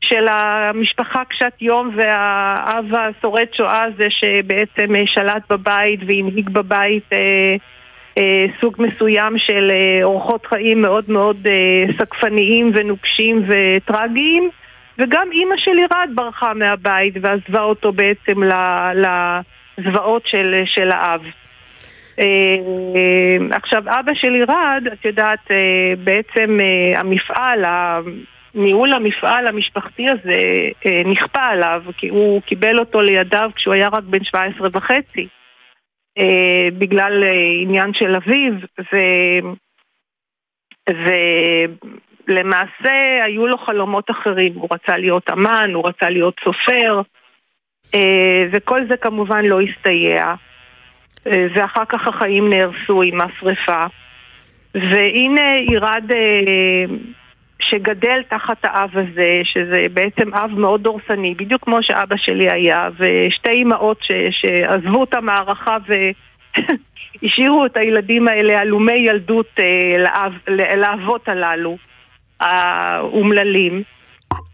של המשפחה קשת יום והאב השורד שואה הזה שבעצם שלט בבית והנהיג בבית אה, אה, סוג מסוים של אה, אורחות חיים מאוד מאוד אה, סקפניים ונוקשים וטרגיים וגם אימא של ירד ברחה מהבית ועזבה אותו בעצם לזוועות של, של האב. אה, עכשיו אבא של ירד, את יודעת, אה, בעצם אה, המפעל, ניהול המפעל המשפחתי הזה אה, נכפה עליו, כי הוא קיבל אותו לידיו כשהוא היה רק בן 17 וחצי, אה, בגלל אה, עניין של אביו, ו... ולמעשה היו לו חלומות אחרים, הוא רצה להיות אמן, הוא רצה להיות סופר, וכל זה כמובן לא הסתייע, ואחר כך החיים נהרסו עם השרפה. והנה ירד שגדל תחת האב הזה, שזה בעצם אב מאוד דורסני, בדיוק כמו שאבא שלי היה, ושתי אימהות שעזבו את המערכה והשאירו את הילדים האלה הלומי ילדות אה, לאב, לאבות הללו, האומללים.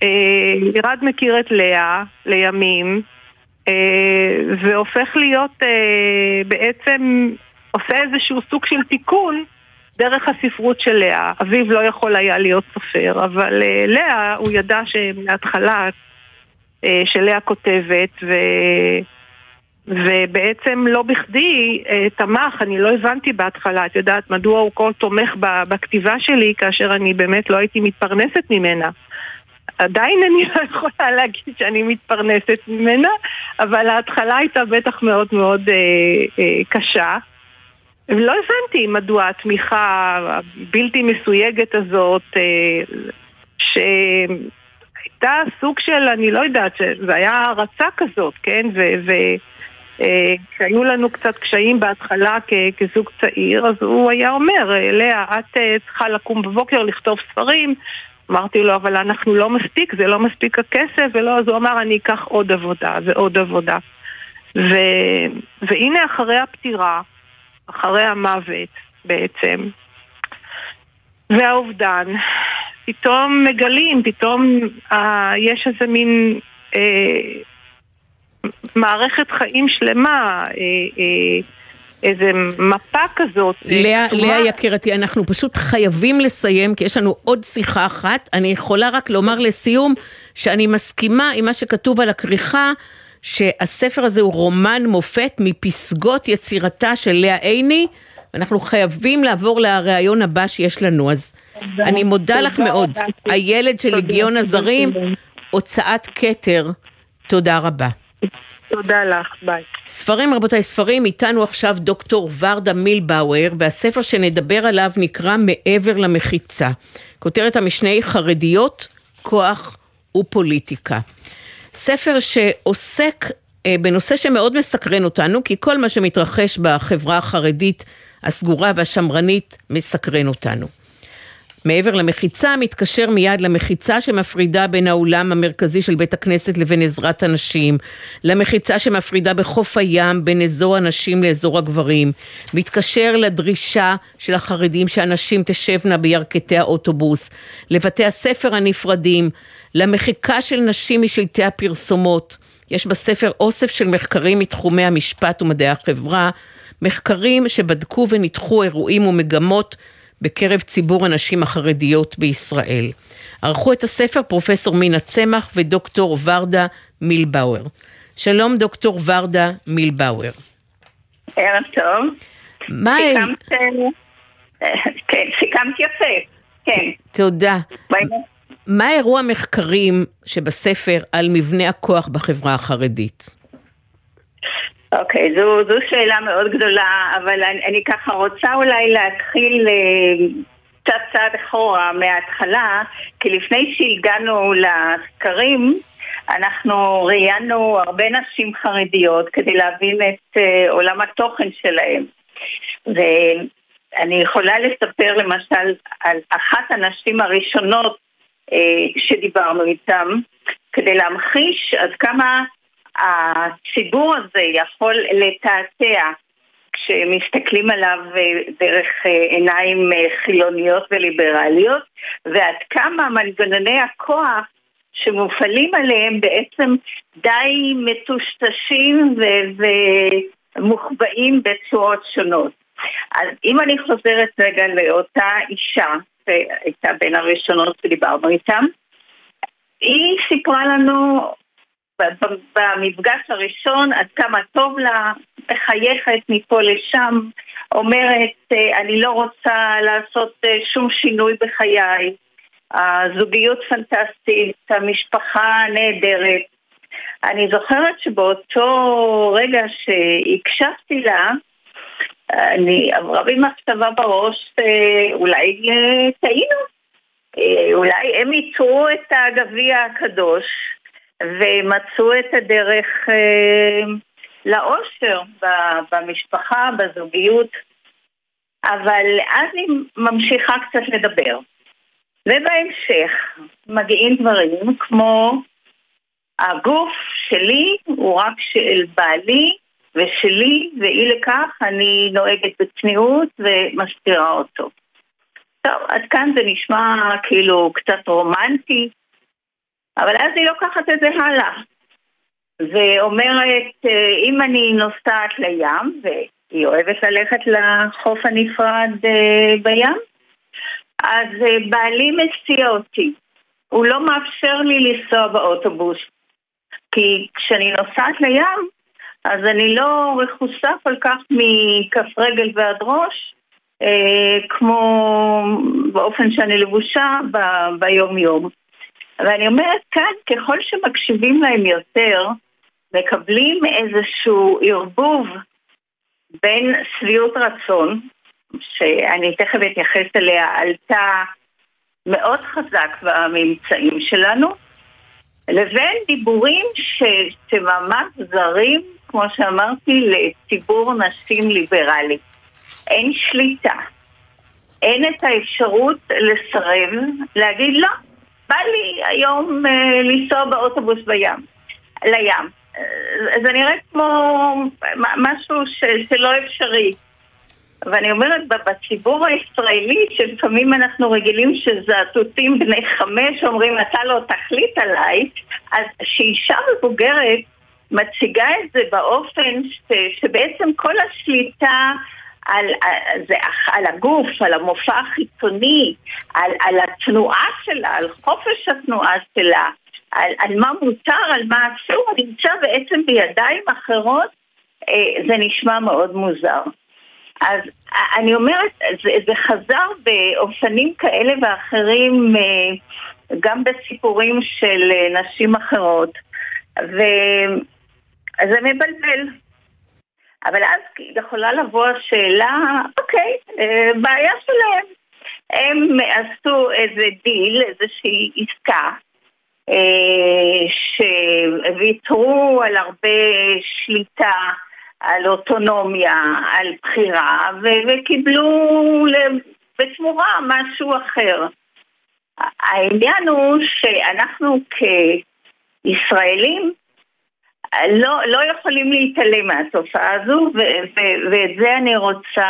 אה, ירד מכיר את לאה לימים, אה, והופך להיות אה, בעצם, עושה איזשהו סוג של תיקון דרך הספרות של לאה. אביו לא יכול היה להיות סופר, אבל uh, לאה, הוא ידע שמההתחלה אה, שלאה כותבת, ו... ובעצם לא בכדי אה, תמך, אני לא הבנתי בהתחלה, את יודעת מדוע הוא כה תומך בכתיבה שלי כאשר אני באמת לא הייתי מתפרנסת ממנה. עדיין אני לא יכולה להגיד שאני מתפרנסת ממנה, אבל ההתחלה הייתה בטח מאוד מאוד אה, אה, קשה. ולא הבנתי מדוע התמיכה הבלתי מסויגת הזאת, אה, שהייתה סוג של, אני לא יודעת, זה היה הערצה כזאת, כן? וכשהיו אה, לנו קצת קשיים בהתחלה כזוג צעיר, אז הוא היה אומר, לאה, את אה, צריכה לקום בבוקר לכתוב ספרים. אמרתי לו, אבל אנחנו לא מספיק, זה לא מספיק הכסף, ולא, אז הוא אמר, אני אקח עוד עבודה ועוד עבודה. ו... והנה אחרי הפטירה, אחרי המוות בעצם, והאובדן, פתאום מגלים, פתאום אה, יש איזה מין אה, מערכת חיים שלמה, אה, אה, איזה מפה כזאת. לאה, לאה יקירתי, אנחנו פשוט חייבים לסיים, כי יש לנו עוד שיחה אחת. אני יכולה רק לומר לסיום, שאני מסכימה עם מה שכתוב על הכריכה, שהספר הזה הוא רומן מופת מפסגות יצירתה של לאה עיני, ואנחנו חייבים לעבור לראיון הבא שיש לנו, אז תודה, אני מודה תודה, לך מאוד. הילד של לגיון הזרים, הוצאת כתר, תודה רבה. תודה לך, ביי. ספרים רבותיי, ספרים, איתנו עכשיו דוקטור ורדה מילבאואר, והספר שנדבר עליו נקרא מעבר למחיצה. כותרת המשנה היא חרדיות, כוח ופוליטיקה. ספר שעוסק אה, בנושא שמאוד מסקרן אותנו, כי כל מה שמתרחש בחברה החרדית הסגורה והשמרנית מסקרן אותנו. מעבר למחיצה, מתקשר מיד למחיצה שמפרידה בין האולם המרכזי של בית הכנסת לבין עזרת הנשים, למחיצה שמפרידה בחוף הים בין אזור הנשים לאזור הגברים, מתקשר לדרישה של החרדים שהנשים תשבנה בירכתי האוטובוס, לבתי הספר הנפרדים, למחיקה של נשים משלטי הפרסומות. יש בספר אוסף של מחקרים מתחומי המשפט ומדעי החברה, מחקרים שבדקו וניתחו אירועים ומגמות בקרב ציבור הנשים החרדיות בישראל. ערכו את הספר פרופסור מינה צמח ודוקטור ורדה מילבאואר. שלום דוקטור ורדה מילבאואר. ערב טוב. מה... סיכמת, כן, סיכמת יפה, כן. תודה. מה אירוע המחקרים שבספר על מבנה הכוח בחברה החרדית? אוקיי, okay, זו, זו שאלה מאוד גדולה, אבל אני, אני ככה רוצה אולי להתחיל אה, קצת צעד אחורה מההתחלה, כי לפני שהגענו לסקרים, אנחנו ראיינו הרבה נשים חרדיות כדי להבין את uh, עולם התוכן שלהם. ואני יכולה לספר למשל על אחת הנשים הראשונות שדיברנו איתן, כדי להמחיש עד כמה הציבור הזה יכול לתעתע כשמסתכלים עליו אה, דרך אה, עיניים אה, חילוניות וליברליות, ועד כמה מנגנוני הכוח שמופעלים עליהם בעצם די מטושטשים ומוחבאים בצורות שונות. אז אם אני חוזרת רגע לאותה אישה, שהייתה בין הראשונות שדיברנו איתם, היא סיפרה לנו במפגש הראשון עד כמה טוב לה, מחייכת מפה לשם, אומרת אה, אני לא רוצה לעשות אה, שום שינוי בחיי, הזוגיות פנטסטית, המשפחה נהדרת. אני זוכרת שבאותו רגע שהקשבתי לה, אני עברה בי מחשבה בראש, אה, אולי טעינו, אולי הם ייצרו את הגביע הקדוש ומצאו את הדרך אה, לאושר במשפחה, בזוגיות, אבל אז היא ממשיכה קצת לדבר. ובהמשך מגיעים דברים כמו הגוף שלי הוא רק של בעלי ושלי, ואי לכך אני נוהגת בצניעות ומסתירה אותו. טוב, עד כאן זה נשמע כאילו קצת רומנטי, אבל אז היא לוקחת את זה הלאה. ואומרת, אה, אם אני נוסעת לים, והיא אוהבת ללכת לחוף הנפרד אה, בים, אז אה, בעלי מסיע אותי. הוא לא מאפשר לי לנסוע באוטובוס. כי כשאני נוסעת לים, אז אני לא רכוסה כל כך מכף רגל ועד ראש, אה, כמו באופן שאני לבושה ב- ביום-יום. ואני אומרת כאן, ככל שמקשיבים להם יותר, מקבלים איזשהו ערבוב בין שביעות רצון, שאני תכף אתייחס אליה, עלתה מאוד חזק בממצאים שלנו, לבין דיבורים ש, שממש זרים, כמו שאמרתי, לציבור נשים ליברלי. אין שליטה. אין את האפשרות לסרב, להגיד לא, בא לי היום אה, לנסוע באוטובוס בים, לים. אה, זה נראה כמו משהו ש, שלא אפשרי. ואני אומרת, בציבור הישראלי, שלפעמים אנחנו רגילים שזעתותים בני חמש אומרים, אתה לא תחליט עליי, אז שאישה מבוגרת מציגה את זה באופן ש, שבעצם כל השליטה על, על, על הגוף, על המופע החיצוני, על, על התנועה שלה, על חופש התנועה שלה, על, על מה מותר, על מה אסור, נמצא בעצם בידיים אחרות, אה, זה נשמע מאוד מוזר. אז אני אומרת, זה, זה חזר באופנים כאלה ואחרים, אה, גם בסיפורים של נשים אחרות, וזה מבלבל. אבל אז יכולה לבוא השאלה, אוקיי, אה, בעיה שלהם. הם עשו איזה דיל, איזושהי עסקה, שוויתרו על הרבה שליטה על אוטונומיה, על בחירה, וקיבלו בתמורה משהו אחר. העניין הוא שאנחנו כישראלים לא, לא יכולים להתעלם מהתופעה הזו, ואת זה אני רוצה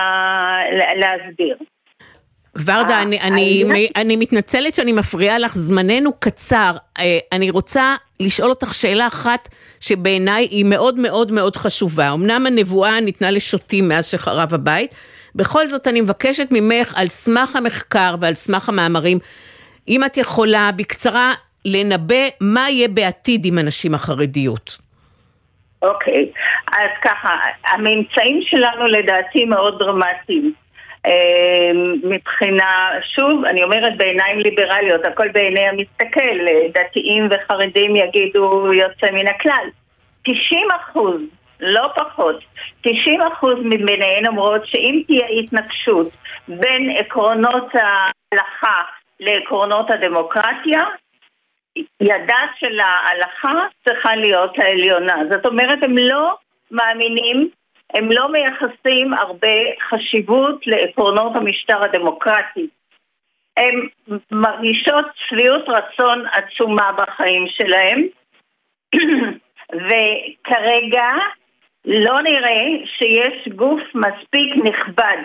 להסביר. ורדה, אני, אני, אני מתנצלת שאני מפריעה לך, זמננו קצר. אה, אני רוצה לשאול אותך שאלה אחת שבעיניי היא מאוד מאוד מאוד חשובה. אמנם הנבואה ניתנה לשוטים מאז שחרב הבית, בכל זאת אני מבקשת ממך על סמך המחקר ועל סמך המאמרים, אם את יכולה בקצרה לנבא מה יהיה בעתיד עם הנשים החרדיות. אוקיי. אז ככה, הממצאים שלנו לדעתי מאוד דרמטיים. אמ, מבחינה, שוב, אני אומרת בעיניים ליברליות, הכל בעיני המסתכל, דתיים וחרדים יגידו יוצא מן הכלל. 90 אחוז, לא פחות, 90 אחוז מביניהן אומרות שאם תהיה התנגשות בין עקרונות ההלכה לעקרונות הדמוקרטיה, ידה של ההלכה צריכה להיות העליונה. זאת אומרת, הם לא מאמינים הם לא מייחסים הרבה חשיבות לעקרונות המשטר הדמוקרטי. הן מרגישות שביעות רצון עצומה בחיים שלהם, וכרגע לא נראה שיש גוף מספיק נכבד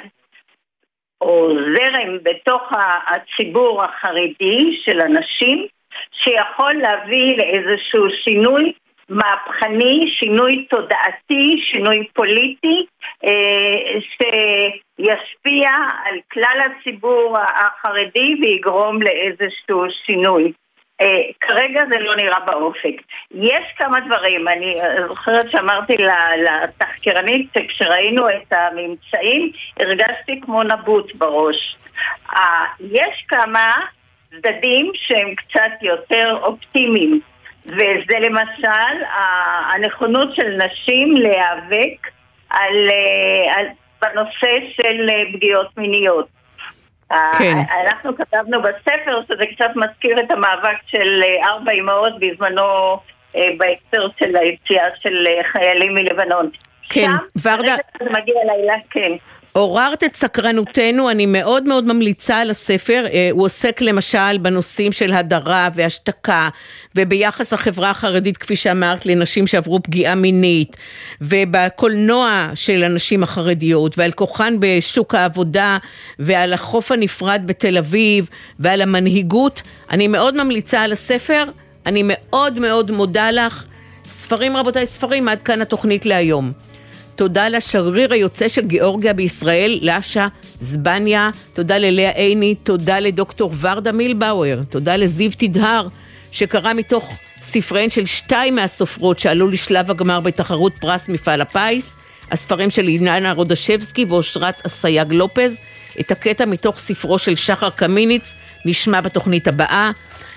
או זרם בתוך הציבור החרדי של הנשים שיכול להביא לאיזשהו שינוי מהפכני, שינוי תודעתי, שינוי פוליטי, אה, שישפיע על כלל הציבור החרדי ויגרום לאיזשהו שינוי. אה, כרגע זה לא נראה באופק. יש כמה דברים, אני זוכרת שאמרתי לתחקירנית שכשראינו את הממצאים הרגשתי כמו נבוט בראש. אה, יש כמה צדדים שהם קצת יותר אופטימיים. וזה למשל הנכונות של נשים להיאבק על, אה, על, בנושא של אה, פגיעות מיניות. כן. אנחנו כתבנו בספר שזה קצת מזכיר את המאבק של אה, ארבע אמהות בזמנו בהקשר של היציאה של חיילים מלבנון. כן, ורדה... זה מגיע לילה, כן. עוררת את סקרנותנו, אני מאוד מאוד ממליצה על הספר, אה, הוא עוסק למשל בנושאים של הדרה והשתקה, וביחס החברה החרדית, כפי שאמרת, לנשים שעברו פגיעה מינית, ובקולנוע של הנשים החרדיות, ועל כוחן בשוק העבודה, ועל החוף הנפרד בתל אביב, ועל המנהיגות. אני מאוד ממליצה על הספר, אני מאוד מאוד מודה לך. ספרים רבותיי, ספרים, עד כאן התוכנית להיום. תודה לשגריר היוצא של גיאורגיה בישראל, לאשה זבניה, תודה ללאה עיני, תודה לדוקטור ורדה מילבאואר, תודה לזיו תדהר, שקרא מתוך ספריהן של שתיים מהסופרות שעלו לשלב הגמר בתחרות פרס מפעל הפיס, הספרים של אילנה רודשבסקי ואושרת אסייג לופז. את הקטע מתוך ספרו של שחר קמיניץ נשמע בתוכנית הבאה.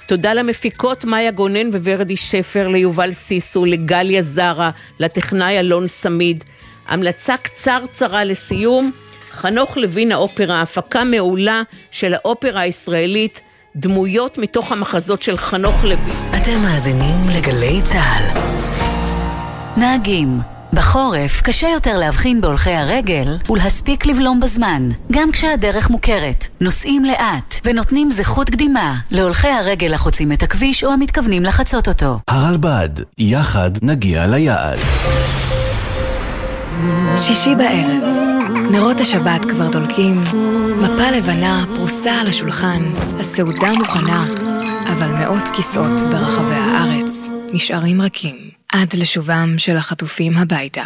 תודה למפיקות מאיה גונן וורדי שפר, ליובל סיסו, לגליה זרה, לטכנאי אלון סמיד. המלצה קצרצרה לסיום, חנוך לוין האופרה, הפקה מעולה של האופרה הישראלית, דמויות מתוך המחזות של חנוך לוין. אתם מאזינים לגלי צה"ל. נהגים בחורף קשה יותר להבחין בהולכי הרגל ולהספיק לבלום בזמן, גם כשהדרך מוכרת. נוסעים לאט ונותנים זכות קדימה להולכי הרגל החוצים את הכביש או המתכוונים לחצות אותו. הרלב"ד, יחד נגיע ליעד. שישי בערב, נרות השבת כבר דולקים, מפה לבנה פרוסה על השולחן, הסעודה מוכנה, אבל מאות כיסאות ברחבי הארץ נשארים רכים עד לשובם של החטופים הביתה.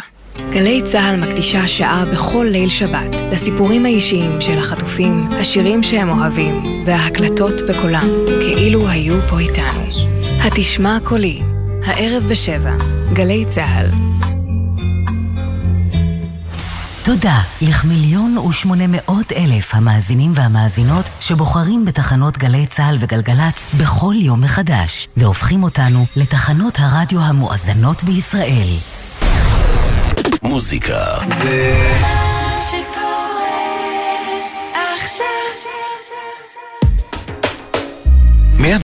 גלי צה"ל מקדישה שעה בכל ליל שבת לסיפורים האישיים של החטופים, השירים שהם אוהבים וההקלטות בקולם, כאילו היו פה איתנו. התשמע קולי, הערב בשבע, גלי צה"ל. תודה לכמיליון ושמונה מאות אלף המאזינים והמאזינות שבוחרים בתחנות גלי צה"ל וגלגלצ בכל יום מחדש, והופכים אותנו לתחנות הרדיו המואזנות בישראל. מוזיקה זה...